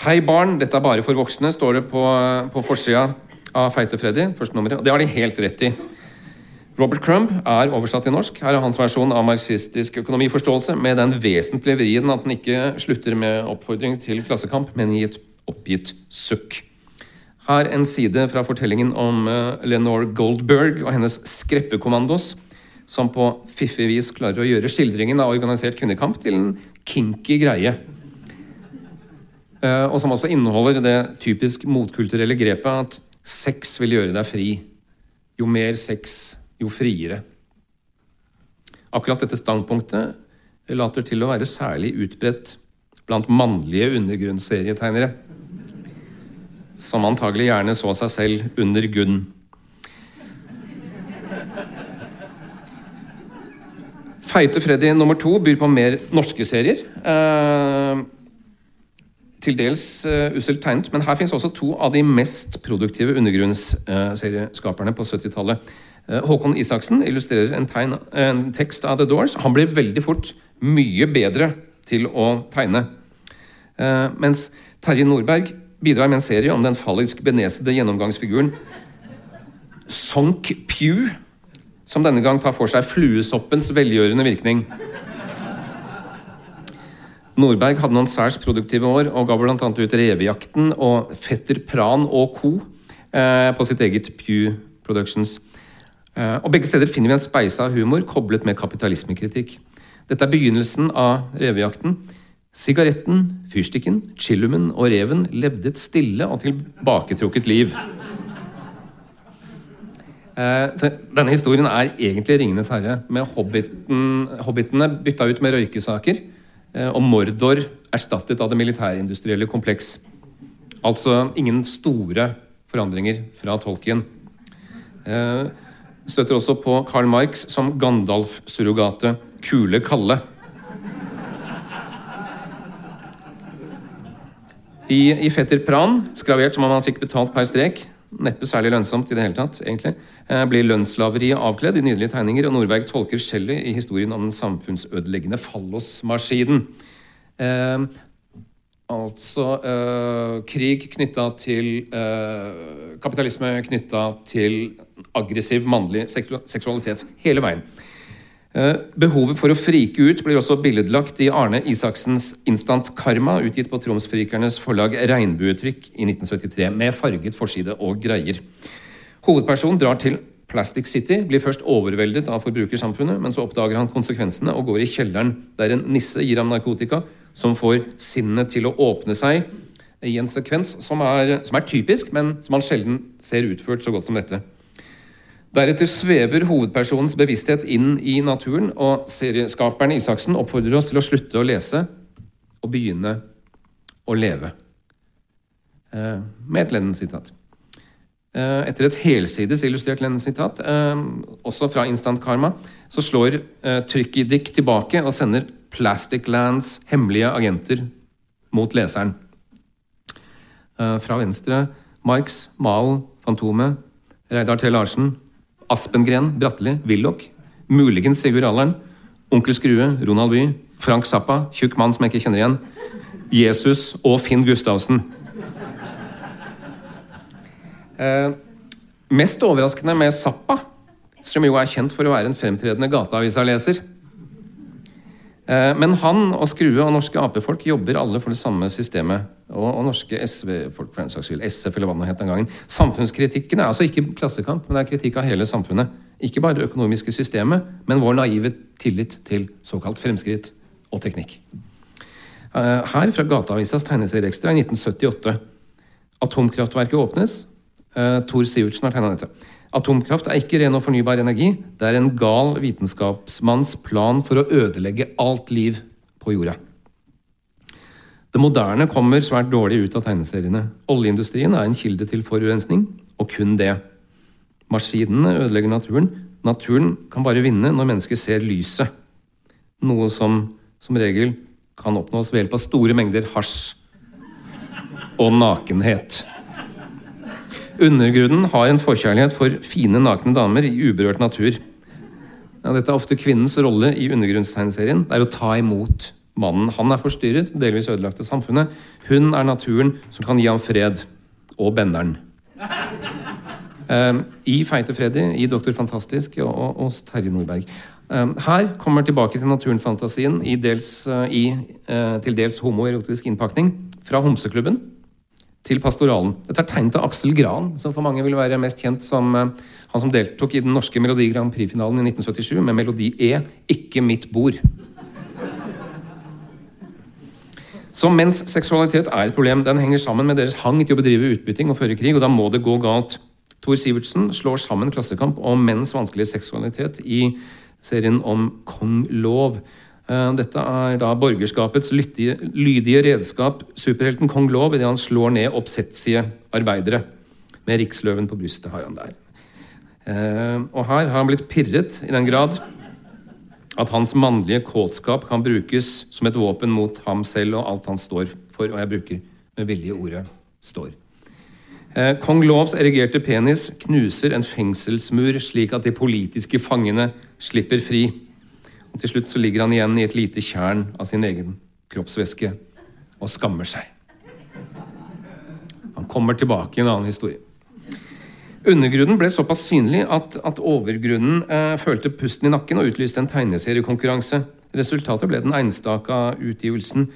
Speaker 2: Hei, barn, dette er bare for voksne, står det på, på forsida av Feite Freddy. første nummeret, og Det har de helt rett i. Robert Crumb er oversatt til norsk. Her er hans versjon av marxistisk økonomiforståelse med den vesentlige vrien at den ikke slutter med oppfordring til klassekamp, men i et oppgitt sukk. Her en side fra fortellingen om uh, Lenore Goldberg og hennes skreppekommandos, som på fiffig vis klarer å gjøre skildringen av organisert kvinnekamp til en kinky greie. Uh, og som også inneholder det typisk motkulturelle grepet at sex vil gjøre deg fri. Jo mer sex, jo friere. Akkurat dette standpunktet later til å være særlig utbredt blant mannlige undergrunnsserietegnere, som antagelig gjerne så seg selv under Gunn. Feite Freddy nummer to byr på mer norske serier. Eh, til dels usselt uselt tegnet, men her fins også to av de mest produktive undergrunnsserieskaperne på 70-tallet. Uh, Håkon Isaksen illustrerer en, tegn, en, tekst av The Doors. Han blir veldig fort mye bedre til å tegne. Uh, mens Terje Nordberg bidrar med en serie om den fallisk benesede gjennomgangsfiguren Sonk Pew, som denne gang tar for seg fluesoppens velgjørende virkning. Nordberg hadde noen særs produktive år og ga bl.a. ut 'Revejakten' og 'Fetter Pran og co.' Eh, på sitt eget Pew Productions. Eh, og Begge steder finner vi en speisa humor koblet med kapitalismekritikk. Dette er begynnelsen av revejakten. Sigaretten, fyrstikken, chillumen og reven levde et stille og tilbaketrukket liv. Så denne historien er egentlig 'Ringenes herre', med hobbiten, hobbitene bytta ut med røykesaker Eh, og Mordor erstattet av det militærindustrielle kompleks. Altså ingen store forandringer fra Tolkien. Eh, støtter også på Karl Marx som Gandalf-surrogatet Kule Kalle. I, I Fetter Pran, skravert som om han fikk betalt per strek, neppe særlig lønnsomt i det hele tatt, egentlig, eh, blir lønnsslaveriet avkledd i nydelige tegninger, og Nordberg tolker Shelley i historien om den samfunnsødeleggende fallosmaskinen. Eh, altså eh, krig knytta til eh, Kapitalisme knytta til aggressiv mannlig seksualitet. Hele veien. Eh, behovet for å frike ut blir også billedlagt i Arne Isaksens Instant Karma, utgitt på Tromsfrikernes forlag Regnbuetrykk i 1973, med farget forside og greier. Hovedpersonen drar til Plastic City, blir først overveldet av forbrukersamfunnet, men så oppdager han konsekvensene og går i kjelleren, der en nisse gir ham narkotika som får sinnet til å åpne seg i en sekvens som er, som er typisk, men som han sjelden ser utført så godt som dette. Deretter svever hovedpersonens bevissthet inn i naturen, og serieskaperen Isaksen oppfordrer oss til å slutte å lese og begynne å leve. Eh, med et Lennon-sitat. Eh, etter et helsides illustrert Lennon-sitat, eh, også fra Instant Karma, så slår Tricky Dick tilbake og sender Plastic Lands hemmelige agenter mot leseren. Fra venstre Marx, Mao, Fantomet, Reidar T. Larsen, Aspengren, Bratteli, Willoch, muligens Sigurd Allern, Onkel Skrue, Ronald Bye, Frank Zappa, tjukk mann som jeg ikke kjenner igjen, Jesus og Finn Gustavsen. Eh, mest overraskende med Zappa, som jo er kjent for å være en fremtredende gateavisa-leser. Eh, men han og Skrue og norske Ap-folk jobber alle for det samme systemet. Og, og norske SV-folk, for en saks skyld. SF, eller hva det het den gangen. Samfunnskritikken er altså ikke klassekamp, men det er kritikk av hele samfunnet. Ikke bare det økonomiske systemet, men vår naive tillit til såkalt fremskritt og teknikk. Eh, her fra Gateavisas tegneserieekstra i 1978. Atomkraftverket åpnes. Uh, Tor Sivertsen har tegna dette. Atomkraft er ikke ren og fornybar energi. Det er en gal vitenskapsmanns plan for å ødelegge alt liv på jorda. Det moderne kommer svært dårlig ut av tegneseriene. Oljeindustrien er en kilde til forurensning, og kun det. Maskinene ødelegger naturen. Naturen kan bare vinne når mennesker ser lyset. Noe som som regel kan oppnås ved hjelp av store mengder hasj og nakenhet. Undergrunnen har en forkjærlighet for fine, nakne damer i uberørt natur. Ja, dette er ofte kvinnens rolle i undergrunnstegneserien. Det er å ta imot mannen. Han er forstyrret, delvis ødelagt av samfunnet. Hun er naturen som kan gi ham fred. Og benderen. Uh, I Feite Freddy, i Doktor Fantastisk og hos Terje Nordberg. Uh, her kommer tilbake til naturen-fantasien i, dels, uh, i uh, til dels homoerotisk innpakning. Fra Homseklubben til pastoralen. Dette er tegnet av Aksel Gran, som for mange vil være mest kjent som uh, han som deltok i den norske Melodi Grand Prix-finalen i 1977 med melodi E 'Ikke mitt bord'. Så mens seksualitet er et problem, den henger sammen med deres hang til å bedrive utbytting og føre krig, og da må det gå galt. Tor Sivertsen slår sammen Klassekamp og menns vanskelige seksualitet i serien om kong Lov. Eh, dette er da borgerskapets lydige, lydige redskap, superhelten kong Lov, idet han slår ned oppsetsige arbeidere. Med riksløven på brystet har han der. Eh, og her har han blitt pirret i den grad at hans mannlige kåtskap kan brukes som et våpen mot ham selv og alt han står for, og jeg bruker med vilje ordet 'står'. Eh, Kong Lovs erigerte penis knuser en fengselsmur slik at de politiske fangene slipper fri. Til slutt så ligger han igjen i et lite tjern av sin egen kroppsvæske og skammer seg. Han kommer tilbake i en annen historie. Undergrunnen ble såpass synlig at, at overgrunnen eh, følte pusten i nakken og utlyste en tegneseriekonkurranse. Resultatet ble den einstaka utgivelsen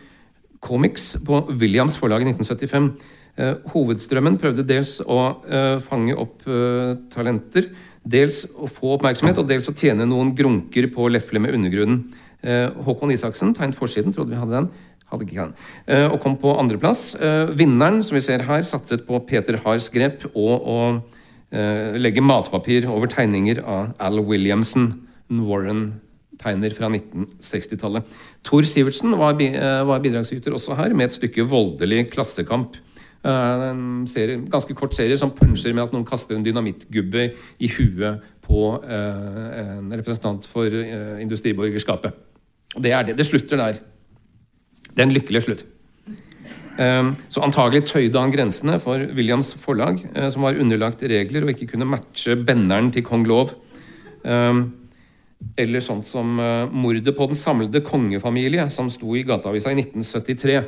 Speaker 2: Comics på Williams forlag i 1975. Eh, hovedstrømmen prøvde dels å eh, fange opp eh, talenter, dels å få oppmerksomhet og dels å tjene noen grunker på å lefle med undergrunnen. Eh, Håkon Isaksen tegnet forsiden, trodde vi hadde den. Hadde ikke den. Eh, og kom på andreplass. vinneren, som vi ser her, satset på Peter Hars grep og, Eh, legge matpapir over tegninger av Al Williamson, en Warren-tegner fra 1960-tallet. Tor Sivertsen eh, var, bidragsyter også her, med et stykke voldelig klassekamp. Eh, en serie, ganske kort serie som punsjer med at noen kaster en dynamittgubbe i huet på en representant for industriborgerskapet. Det er det. Det slutter der. Det er en lykkelig slutt. Så antagelig tøyde han grensene for Williams forlag, eh, som var underlagt regler og ikke kunne matche benneren til kong Lov. Eller sånt som eh, mordet på den samlede kongefamilie, som sto i Gateavisa i 1973.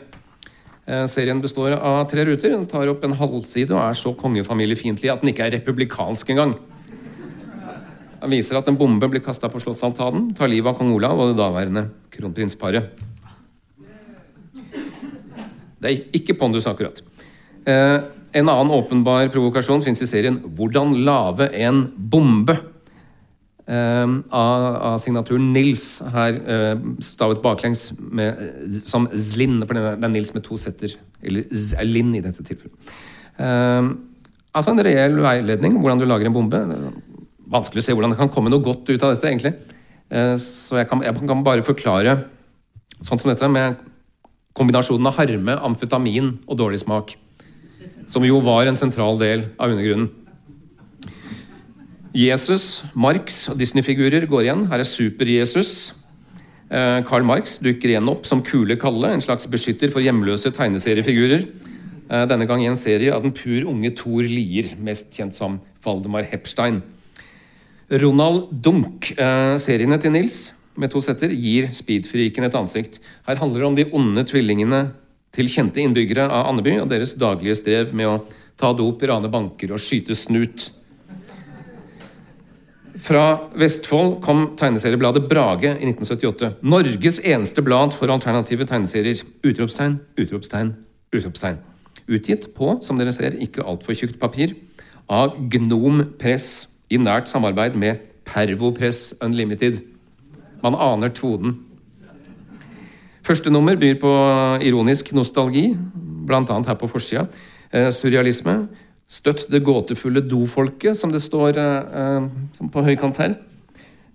Speaker 2: Eh, serien består av tre ruter. Den tar opp en halvside og er så kongefamiliefiendtlig at den ikke er republikansk engang. Den viser at en bombe blir kasta på slottsaltanen, tar livet av kong Olav og det daværende kronprinsparet. Det er ikke pondus, akkurat. Eh, en annen åpenbar provokasjon fins i serien 'Hvordan lage en bombe' av, av, signaturen Nils, her eh, stavet baklengs med, som Zlin, for det er Nils med to setter. Eller Zlin i dette tilfellet. Eh, altså en reell veiledning hvordan du lager en bombe. Vanskelig å se hvordan det kan komme noe godt ut av dette, egentlig. Eh, så jeg kan, jeg kan bare forklare sånn som dette med kombinasjonen av harme, amfetamin og dårlig smak. Som jo var en sentral del av undergrunnen. Jesus, Marx og Disney-figurer går igjen. Her er Super-Jesus. Eh, Karl Marx dukker igjen opp som Kule Kalle, en slags beskytter for hjemløse tegneseriefigurer. Eh, denne gang i en serie av den pur unge Thor Lier, mest kjent som Valdemar Hepstein. Ronald Dunk, eh, til Nils, med to setter gir speedfreaken et ansikt. Her handler det om de onde tvillingene til kjente innbyggere av Andeby og deres daglige strev med å ta dop, rane banker og skyte snut. Fra Vestfold kom tegneseriebladet Brage i 1978. Norges eneste blad for alternative tegneserier. Utropstegn, utropstegn, utropstegn. Utgitt på, som dere ser, ikke altfor tjukt papir, av Gnom Press i nært samarbeid med Pervopress Unlimited. Man aner tonen. Første nummer byr på ironisk nostalgi, bl.a. her på forsida. Eh, surrealisme. Støtt det gåtefulle dofolket, som det står eh, på høykant her.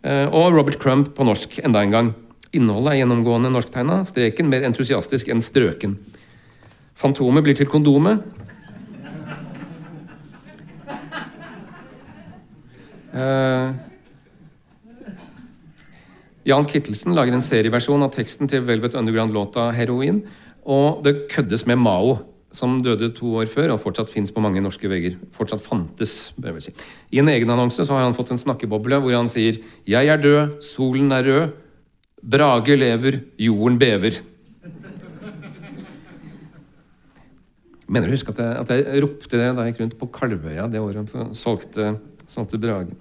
Speaker 2: Eh, og Robert Crumb på norsk enda en gang. Innholdet er gjennomgående norsktegna, streken mer entusiastisk enn strøken. Fantomet blir til kondomet. Eh, Jan Kittelsen lager en serieversjon av teksten til Velvet Underground-låta 'Heroin'. Og det køddes med Mao, som døde to år før og fortsatt fins på mange norske vegger. Fortsatt fantes, bør jeg vel si. I en egen annonse så har han fått en snakkeboble hvor han sier 'Jeg er død, solen er rød', Brage lever, jorden bever. Mener du husker at jeg, at jeg ropte det da jeg gikk rundt på Kalvøya det året og solgte, solgte Brage?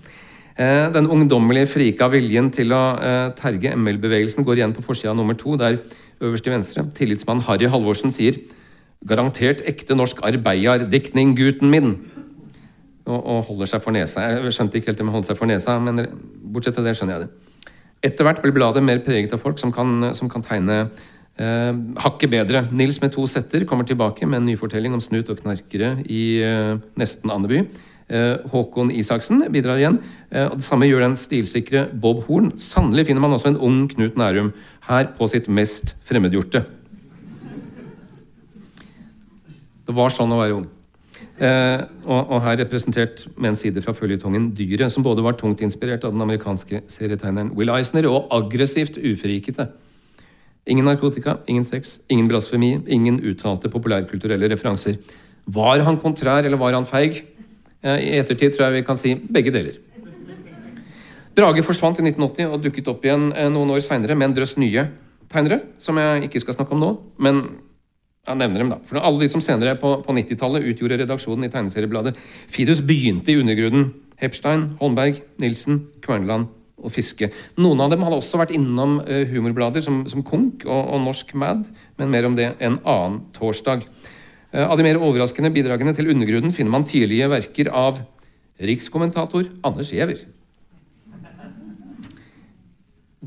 Speaker 2: Eh, den ungdommelige frika viljen til å eh, terge ML-bevegelsen går igjen på forsida nummer to, der øverst til venstre tillitsmann Harry Halvorsen sier 'Garantert ekte norsk arbeiderdiktning, gutten min'. Og, og, holder seg for nesa. Jeg skjønte ikke helt det med å holde seg for nesa, men bortsett fra det skjønner jeg det. Etter hvert blir bladet mer preget av folk som kan, som kan tegne eh, hakket bedre. Nils med to setter kommer tilbake med en nyfortelling om snut og knarkere i eh, nesten Andeby. Eh, Håkon Isaksen bidrar igjen. Eh, og Det samme gjør den stilsikre Bob Horn. Sannelig finner man også en ung Knut Nærum her på sitt mest fremmedgjorte. Det var sånn å være ung. Eh, og, og, her representert med en side fra føljetongen Dyret, som både var tungt inspirert av den amerikanske serietegneren Will Eisner og aggressivt ufrikete. Ingen narkotika, ingen sex, ingen blasfemi, ingen uttalte populærkulturelle referanser. Var han kontrær, eller var han feig? Eh, I ettertid tror jeg vi kan si begge deler. Brage forsvant i 1980 og dukket opp igjen eh, noen år seinere med en drøss nye tegnere, som jeg ikke skal snakke om nå. Men jeg nevner dem, da. For alle de som senere på, på 90-tallet utgjorde redaksjonen i tegneseriebladet Fidus, begynte i undergrunnen. Hepstein, Holmberg, Nilsen, Kverneland og Fiske. Noen av dem hadde også vært innom uh, humorblader som, som Konk og, og, Norsk Mad, men mer om det en annen torsdag. Uh, av de mer overraskende bidragene til undergrunnen finner man tidlige verker av rikskommentator Anders Giæver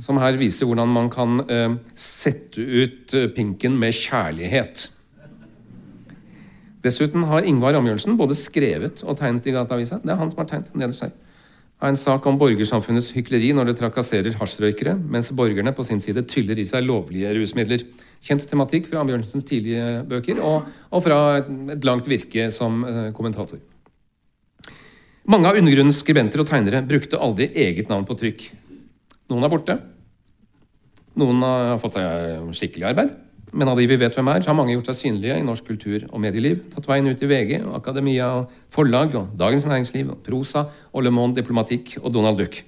Speaker 2: som her viser hvordan man kan eh, sette ut eh, pinken med kjærlighet. Dessuten har Ingvar Ambjørnsen både skrevet og tegnet i Gateavisa. Det er han som har tegnet nederst her. Har en sak om borgersamfunnets hykleri når det trakasserer hasjrøykere, mens borgerne på sin side tyller i seg lovlige rusmidler. Kjent tematikk fra Ambjørnsens tidlige bøker og, og fra et, et, langt virke som eh, kommentator. Mange av undergrunnens skribenter og tegnere brukte aldri eget navn på trykk. Noen er borte. Noen har fått seg skikkelig arbeid. Men av de vi vet hvem er, så har mange gjort seg synlige i norsk kultur- og medieliv. Tatt veien ut i VG, og Akademia, og Forlag, og Dagens Næringsliv, og Prosa, og Le Monde Diplomatikk og Donald Duck.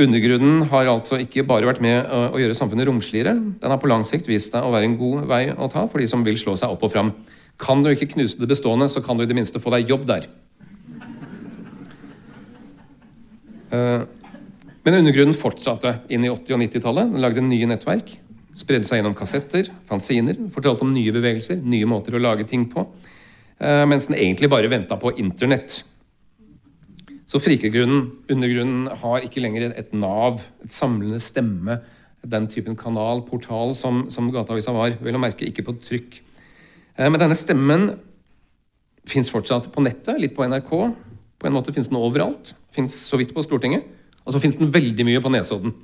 Speaker 2: Undergrunnen har altså ikke bare vært med å gjøre samfunnet romsligere. Den har på lang sikt vist seg å være en god vei å ta for de som vil slå seg opp og fram. Kan du ikke knuse det bestående, så kan du i det minste få deg jobb der. Men undergrunnen fortsatte inn i 80- og 90-tallet. Den lagde nye nettverk. Spredde seg gjennom kassetter, fanziner, fortalte om nye bevegelser, nye måter å lage ting på. Eh, mens den egentlig bare venta på Internett. Så frikegrunnen, undergrunnen, har ikke lenger et nav, et samlende stemme, den typen kanal, portal, som, som Gateavisa var. Vel å merke ikke på trykk. Eh, men denne stemmen fins fortsatt på nettet, litt på NRK. På en måte fins den overalt. Fins så vidt på Stortinget. Og så fins den veldig mye på Nesodden.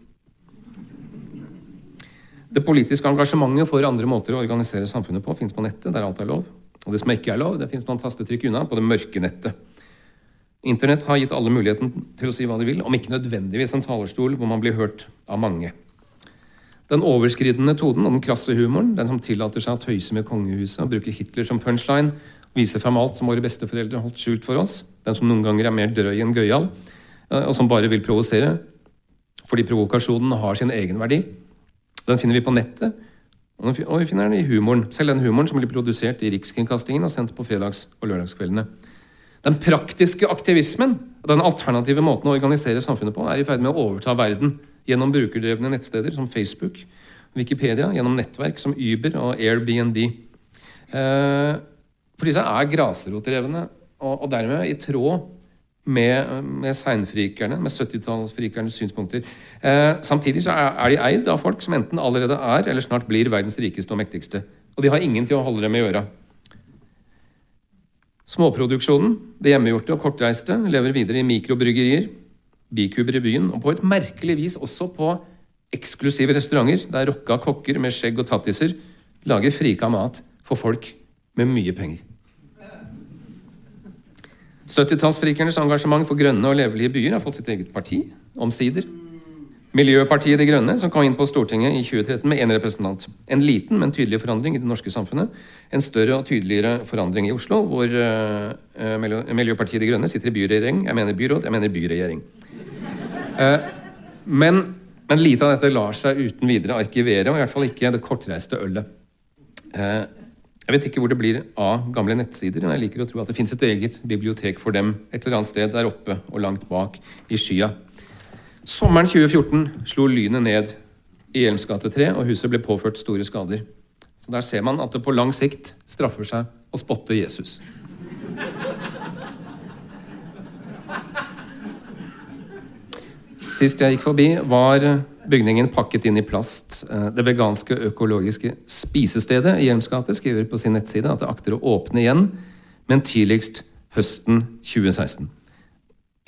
Speaker 2: Det politiske engasjementet for andre måter å organisere samfunnet på fins på nettet, der alt er lov. Og det som ikke er lov, det fins noen tastetrykk unna på det mørke nettet. Internett har gitt alle muligheten til å si hva de vil, om ikke nødvendigvis en talerstol hvor man blir hørt av mange. Den overskridende tonen og den krasse humoren, den som tillater seg å tøyse med kongehuset og bruke Hitler som punchline, vise fram alt som våre besteforeldre holdt skjult for oss, den som noen ganger er mer drøy enn gøyal, og som bare vil provosere. Fordi provokasjonen har sin egen verdi. Den finner vi på nettet, og vi finner den i humoren. Selv den humoren som blir produsert i Rikskringkastingen og sendt på fredags- og lørdagskveldene. Den praktiske aktivismen, den alternative måten å organisere samfunnet på, er i ferd med å overta verden gjennom brukerdrevne nettsteder som Facebook, Wikipedia, gjennom nettverk som Uber og Airbnb. Eh, for disse er grasrotdrevne og dermed i tråd med, med seinfrikerne, med 70-tallsfrikernes synspunkter. Eh, samtidig så er, er, de eid av folk som enten allerede er eller snart blir verdens rikeste og mektigste. Og de har ingen til å holde dem i øra. Småproduksjonen, det hjemmegjorte og kortreiste, lever videre i mikrobryggerier, bikuber i byen, og på et merkelig vis også på eksklusive restauranter der rocka kokker med skjegg og tattiser lager frika mat for folk med mye penger. 70-tallsfrikernes engasjement for grønne og levelige byer har fått sitt eget parti, omsider. Miljøpartiet De Grønne, som kom inn på Stortinget i 2013 med én representant. En liten, men tydelig forandring i det norske samfunnet. En større og tydeligere forandring i Oslo, hvor uh, Miljøpartiet De Grønne sitter i byregjering. Jeg mener byråd, jeg mener byregjering. Uh, men, men, lite av dette lar seg uten videre arkivere, og i hvert fall ikke det kortreiste ølet. Jeg vet ikke hvor det blir av gamle nettsider, men jeg liker å tro at det fins et eget bibliotek for dem et eller annet sted der oppe og langt bak i skya. Sommeren 2014 slo lynet ned i Hjelms gate 3, og huset ble påført store skader. Så Der ser man at det på lang sikt straffer seg å spotte Jesus. Sist jeg gikk forbi, var bygningen pakket inn i plast. Det veganske økologiske spisestedet i Hjelms gate skriver på sin nettside at det akter å åpne igjen, men tidligst høsten 2016.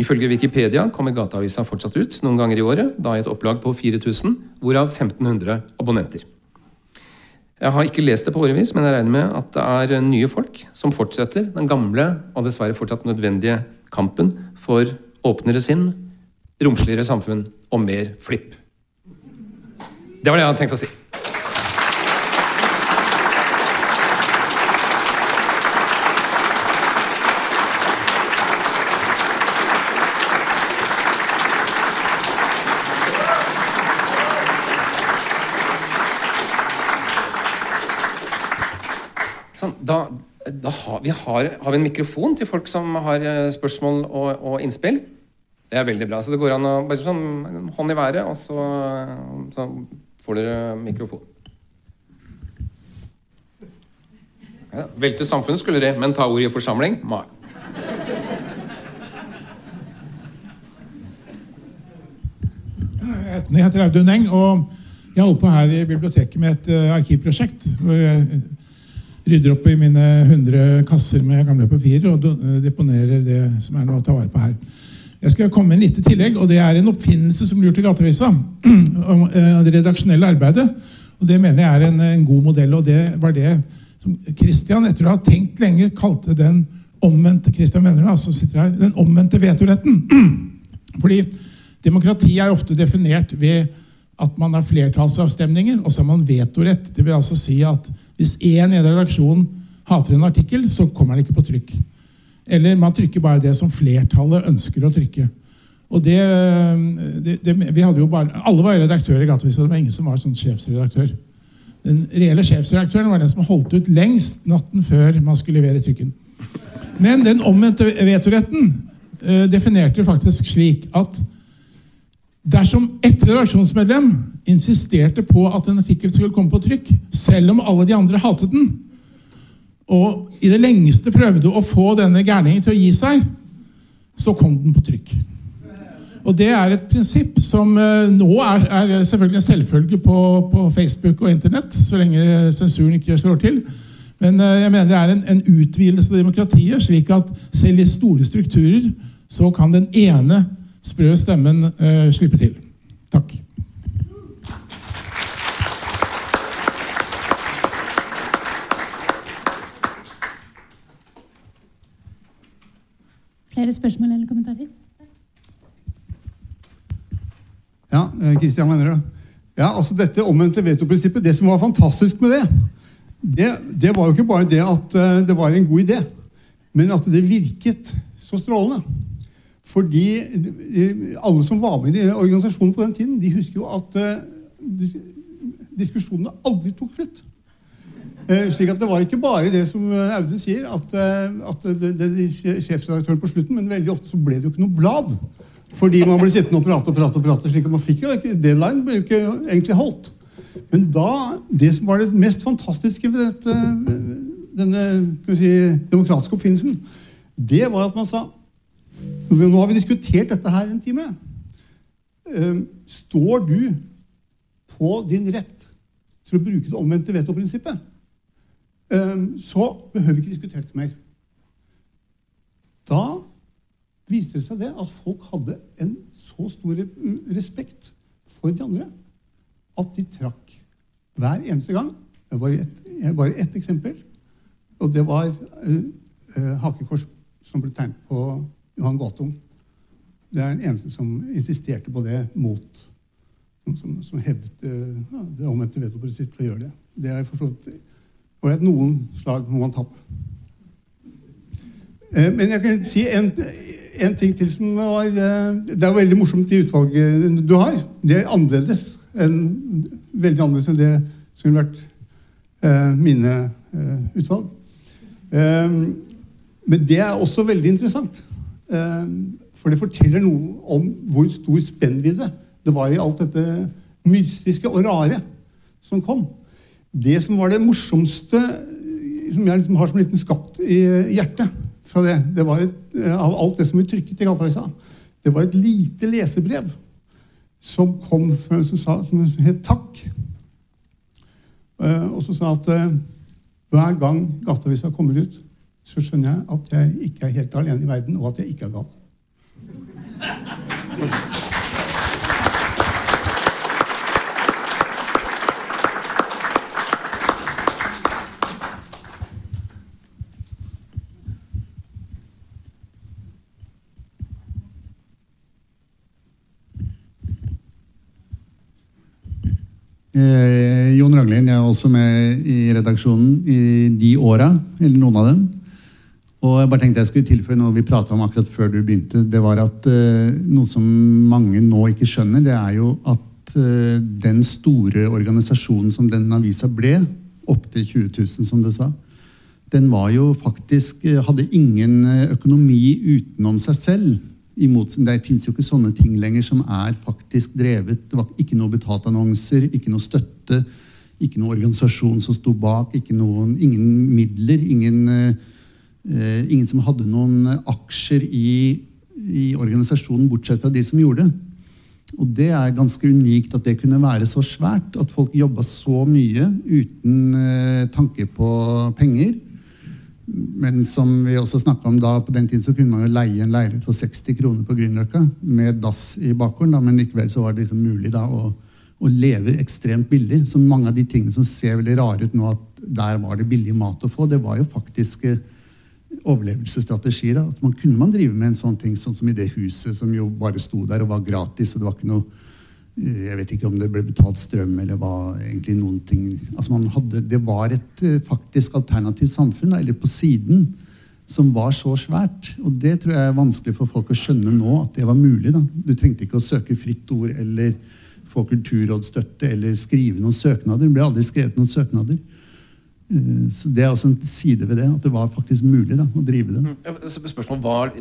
Speaker 2: Ifølge Wikipedia kommer Gateavisa fortsatt ut noen ganger i året, da i et opplag på 4000, hvorav 1500 abonnenter. Jeg har ikke lest det på årevis, men jeg regner med at det er nye folk som fortsetter den gamle og dessverre fortsatt nødvendige kampen for åpnere sinn, romsligere samfunn og mer flipp. Det var det jeg hadde tenkt å si. Sånn, da, da har, vi har, har, vi en mikrofon til folk som har eh, spørsmål og, og, innspill. Det er veldig bra. Så det går an å bare sånn hånd i været, og så, så får dere mikrofon. Ja, velte samfunnet skulle det, men ta ordet i forsamling? Nei.
Speaker 3: Jeg heter Audun Eng, og jeg holder på her i biblioteket med et uh, arkivprosjekt. hvor jeg rydder opp i mine 100 kasser med gamle papirer og deponerer det som er noe å ta vare på her. Jeg skal komme med en lite tillegg, og det er en oppfinnelse som lurte Gatevisa. om eh, Det redaksjonelle arbeidet. Og Det mener jeg er en, en, god modell, og det var det som Christian, etter å ha tenkt lenge, kalte den omvendte Christian mener det, som sitter her, den omvendte vetoretten. Fordi demokrati er ofte definert ved at man har flertallsavstemninger, og så har man vetorett. Det vil altså si at hvis én i en redaksjon hater en artikkel, så kommer den ikke på trykk. Eller man trykker bare det som flertallet ønsker å trykke. Og det, det, det vi hadde jo bare, Alle var redaktører i Gatevisa, det var ingen som var sånn sjefsredaktør. Den reelle sjefsredaktøren var den som holdt ut lengst natten før man skulle levere trykken. Men den omvendte vetoretten eh, definerte faktisk slik at dersom ett redaksjonsmedlem insisterte på at en artikkel skulle komme på trykk, selv om alle de andre hatet den, og i det lengste prøvde å få denne gærningen til å gi seg, så kom den på trykk. Og Det er et prinsipp som uh, nå er, er, selvfølgelig en selvfølge på, på, Facebook og Internett, så lenge sensuren ikke slår til. Men uh, jeg mener det er en, en utvidelse av demokratiet, slik at selv i store strukturer så kan den ene sprø stemmen uh, slippe til. Takk.
Speaker 4: Flere spørsmål eller kommentarer?
Speaker 5: Ja, Kristian eh, mener det. Ja, altså Dette omvendte vetoprinsippet, det som var fantastisk med det, det, det var jo ikke bare det at uh, det var en god idé, men at det virket så strålende. Fordi uh, alle som var med i organisasjonen på den tiden, de husker jo at diskusjonene aldri tok slutt. Eh, slik at Det var ikke bare det som eh, Audun sier, at, eh, at det, det, sjefsredaktøren på slutten, men veldig ofte så ble det jo ikke noe blad. Fordi man ble sittende og prate og prate. og prate, slik at man fikk jo ikke, Deadline ble jo ikke egentlig holdt. Men da, det som var det mest fantastiske ved dette, denne si, demokratiske oppfinnelsen, det var at man sa Nå har vi diskutert dette her en time. Står du på din rett til å bruke det omvendte vetoprinsippet? Ehm, så behøver vi ikke diskutere det mer. da viste det seg det at folk hadde en så stor respekt for de andre at de trakk hver eneste gang. Det var bare ett eksempel, og det var uh, hakekors som ble tegnet på Johan Galtung. Det er den eneste som insisterte på det mot som, som hevdet uh, ja, det omvendte vetoprinsippet for å gjøre det. Det er forstått og at noen slag må man tape. Men jeg kan si en, en ting til som var Det er veldig morsomt i utvalget du har. Det er annerledes enn, veldig annerledes enn det som ville vært eh, mine eh, utvalg. Eh, men det er også veldig interessant. for det forteller noe om hvor stor spennvidde det var i alt dette mystiske og rare som kom. Det som var det morsomste, som jeg liksom har som en liten skatt i hjertet fra det, det var et, av alt det som vi trykket i Gatavisa, det var et lite lesebrev som kom fra en som, sa, som het Takk. Eh, og som sa at eh, hver gang Gateavisa kommer ut, så skjønner jeg at jeg ikke er helt alene i verden, og at jeg ikke er gal.
Speaker 4: Eh, Jon Raglin, jeg er også med i redaksjonen i de åra, eller noen av dem. Og jeg bare tenkte jeg skulle tilføye noe vi prata om akkurat før du begynte. Det var at eh, Noe som mange nå ikke skjønner, det er jo at eh, den store organisasjonen som den avisa ble, opptil 20 000, som du sa, den var jo faktisk eh, Hadde ingen eh, økonomi utenom seg selv. Det fins jo ikke sånne ting lenger som er faktisk drevet. Det var ikke noe betalt annonser, ikke noe støtte, ikke noe organisasjon som sto bak, noen, ingen midler. Ingen, eh, ingen, som hadde noen aksjer i, i, organisasjonen, bortsett fra de som gjorde det. Og det er ganske unikt at det kunne være så svært. At folk jobba så mye uten eh, tanke på penger. Men som vi også om da, på den tiden så kunne man jo leie en leilighet for 60 kroner på Grünerløkka med dass i bakgården. Da, men likevel så var det liksom mulig da å, å, leve ekstremt billig. Så mange av de tingene som ser veldig rare ut nå, at der var det billig mat å få, det var jo faktisk eh, overlevelsesstrategier. Da. At man kunne man drive med en sånn ting sånn som i det huset som jo bare sto der og var gratis. og det var ikke noe jeg vet ikke om det ble betalt strøm eller hva egentlig noen ting altså hadde, Det var et eh, faktisk alternativt samfunn, eller på siden, som var så svært. Og det tror jeg er vanskelig for folk å skjønne nå, at det var mulig. da. Du trengte ikke å søke fritt ord eller få kulturrådsstøtte eller skrive noen søknader. Det ble aldri skrevet noen søknader. Så Det er også en side ved det, at det var faktisk mulig da, å drive det.
Speaker 2: Mm. Spørsmål, var,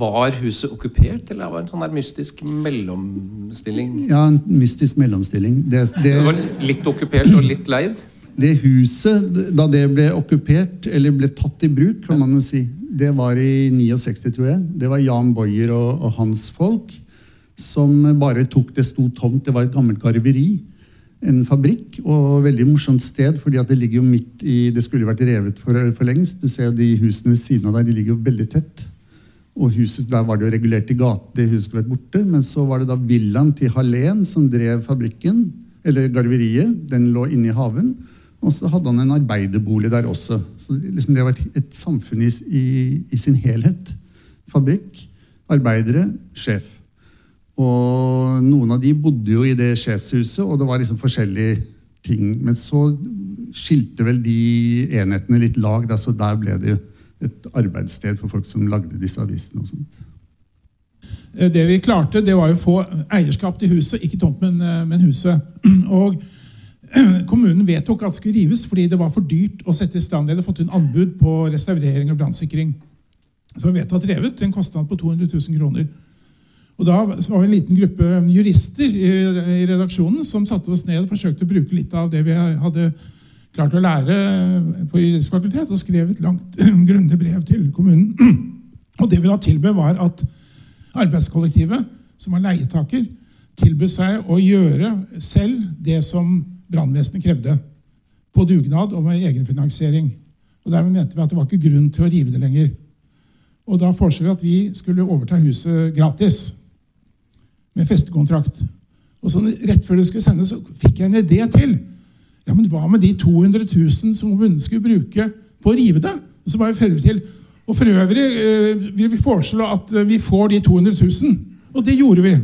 Speaker 2: var, huset okkupert, eller var det en sånn der mystisk mellomstilling?
Speaker 4: Ja, en mystisk mellomstilling. Det,
Speaker 2: det, det var litt okkupert og litt leid?
Speaker 4: Det huset, da det ble okkupert, eller ble tatt i bruk, kan man jo si, det var i 69, tror jeg. Det var Jan Boyer og, og hans folk som bare tok Det sto tomt. Det var et gammelt garveri en fabrikk, og veldig morsomt sted, fordi det ligger jo midt i Det skulle vært revet for, for lengst. Du ser de husene ved siden av der, de ligger jo veldig tett. Og huset, Der var det jo regulert i gate, det huset skulle vært borte. Men så var det da villaen til Hallén som drev fabrikken, eller garveriet. Den lå inne i haven. Og så hadde han en arbeiderbolig der også. Så liksom Det var et samfunn i, i, i sin helhet. Fabrikk, arbeidere, sjef. Og noen av de bodde jo i det sjefshuset, og det var liksom forskjellige ting. Men så skilte vel de enhetene litt lag, da, så der ble det et arbeidssted for folk som lagde disse avisene. og sånt.
Speaker 3: Eh, det vi klarte, det var jo å få eierskap til huset, ikke tomt, men, eh, men huset. Og kommunen vedtok at det skulle rives fordi det var for dyrt å sette i stand. De hadde fått en anbud på restaurering og brannsikring. Så vi vedtatt revet til en kostnad på 200 000 kroner. Og Da var vi en liten gruppe jurister i, redaksjonen som satte oss ned og forsøkte å bruke litt av det vi hadde klart å lære på juridisk fakultet, og skrev et langt, grundig brev til kommunen. Og Det vi da tilbød, var at arbeidskollektivet, som var leietaker, tilbød seg å gjøre selv det som brannvesenet krevde, på dugnad og med egenfinansiering. Og Dermed mente vi at det var ikke grunn til å rive det lenger. Og da foreslo vi at vi skulle overta huset gratis. Med festekontrakt. Og sånn, rett før det skulle sendes, så fikk jeg en idé til. Ja, men hva med de 200 000 som kommunen skulle bruke på å rive det? Og så var vi ferdig til. Og for øvrig eh, vil vi foreslå at eh, vi får de 200 000. Og det gjorde vi.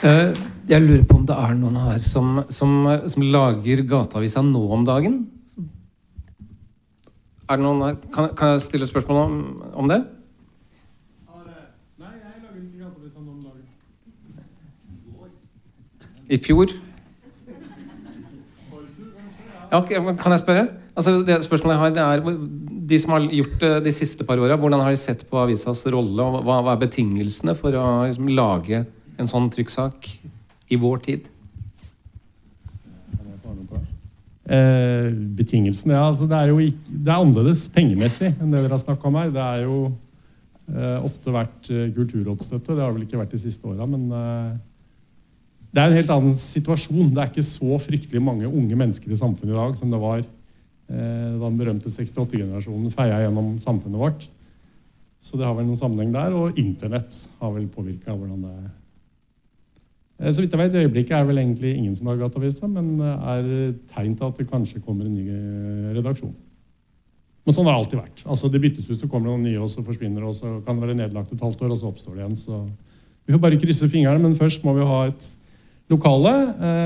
Speaker 2: Eh, Jeg lurer på om det er noen her som, som, som lager gateavisa nå om dagen? Er det noen her? Kan, kan jeg stille et spørsmål om, om det? I fjor? Ja, kan jeg spørre? Altså, det spørsmålet jeg har, det er De som har gjort det de siste par åra, hvordan har de sett på avisas rolle? og Hva, hva er betingelsene for å liksom, lage en sånn trykksak i vår tid?
Speaker 6: Eh, betingelsene, ja. Altså, det er jo ikke, det er annerledes pengemessig enn det dere har snakka om her. Det er jo eh, ofte vært eh, kulturrådsstøtte. Det har vel ikke vært de siste åra, men eh, det er en helt annen situasjon. Det er ikke så fryktelig mange unge mennesker i samfunnet i dag som det var eh, da den berømte 68-generasjonen feia gjennom samfunnet vårt. Så det har vel noen sammenheng der. Og internett har vel påvirka hvordan det er. Eh, Så vidt jeg vet, I øyeblikket er det vel egentlig ingen som lager gateavisa, men eh, er tegn til at det kanskje kommer en ny eh, redaksjon. Men sånn har det alltid vært. Altså Det byttes ut, så kommer det noen nye, og så forsvinner det, og så kan det være nedlagt et halvt år, og så oppstår det igjen. Så vi får bare krysse fingrene, men først må vi ha et lokale.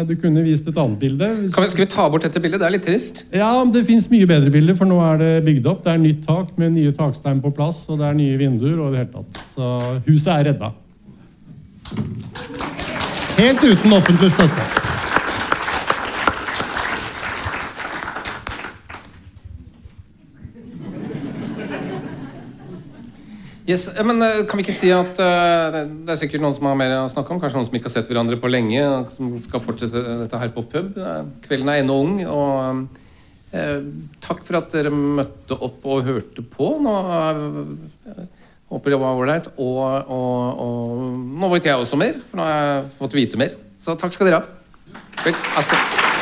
Speaker 6: Du kunne vist et annet bilde.
Speaker 2: Vi, skal vi ta bort dette bildet? Det er litt trist.
Speaker 6: ja, det fins mye bedre bilder, for nå er det bygd opp. Det er nytt tak med nye takstein på plass, og det er nye vinduer og i det hele tatt. Så huset er redda. Helt uten offentlig støtte.
Speaker 2: Yes, men eh, Kan vi ikke si at uh, det- er sikkert noen som har mer å snakke om? Kanskje noen som ikke har sett hverandre på lenge, som skal fortsette dette her på pub? Eh, Kvelden er ennå ung. og Uh, Takk for at dere møtte opp og hørte på. Nå eh, Håper det var ålreit. Og, og, og nå vet jeg også mer, for nå har jeg fått vite mer. Så takk skal dere ha. Takk.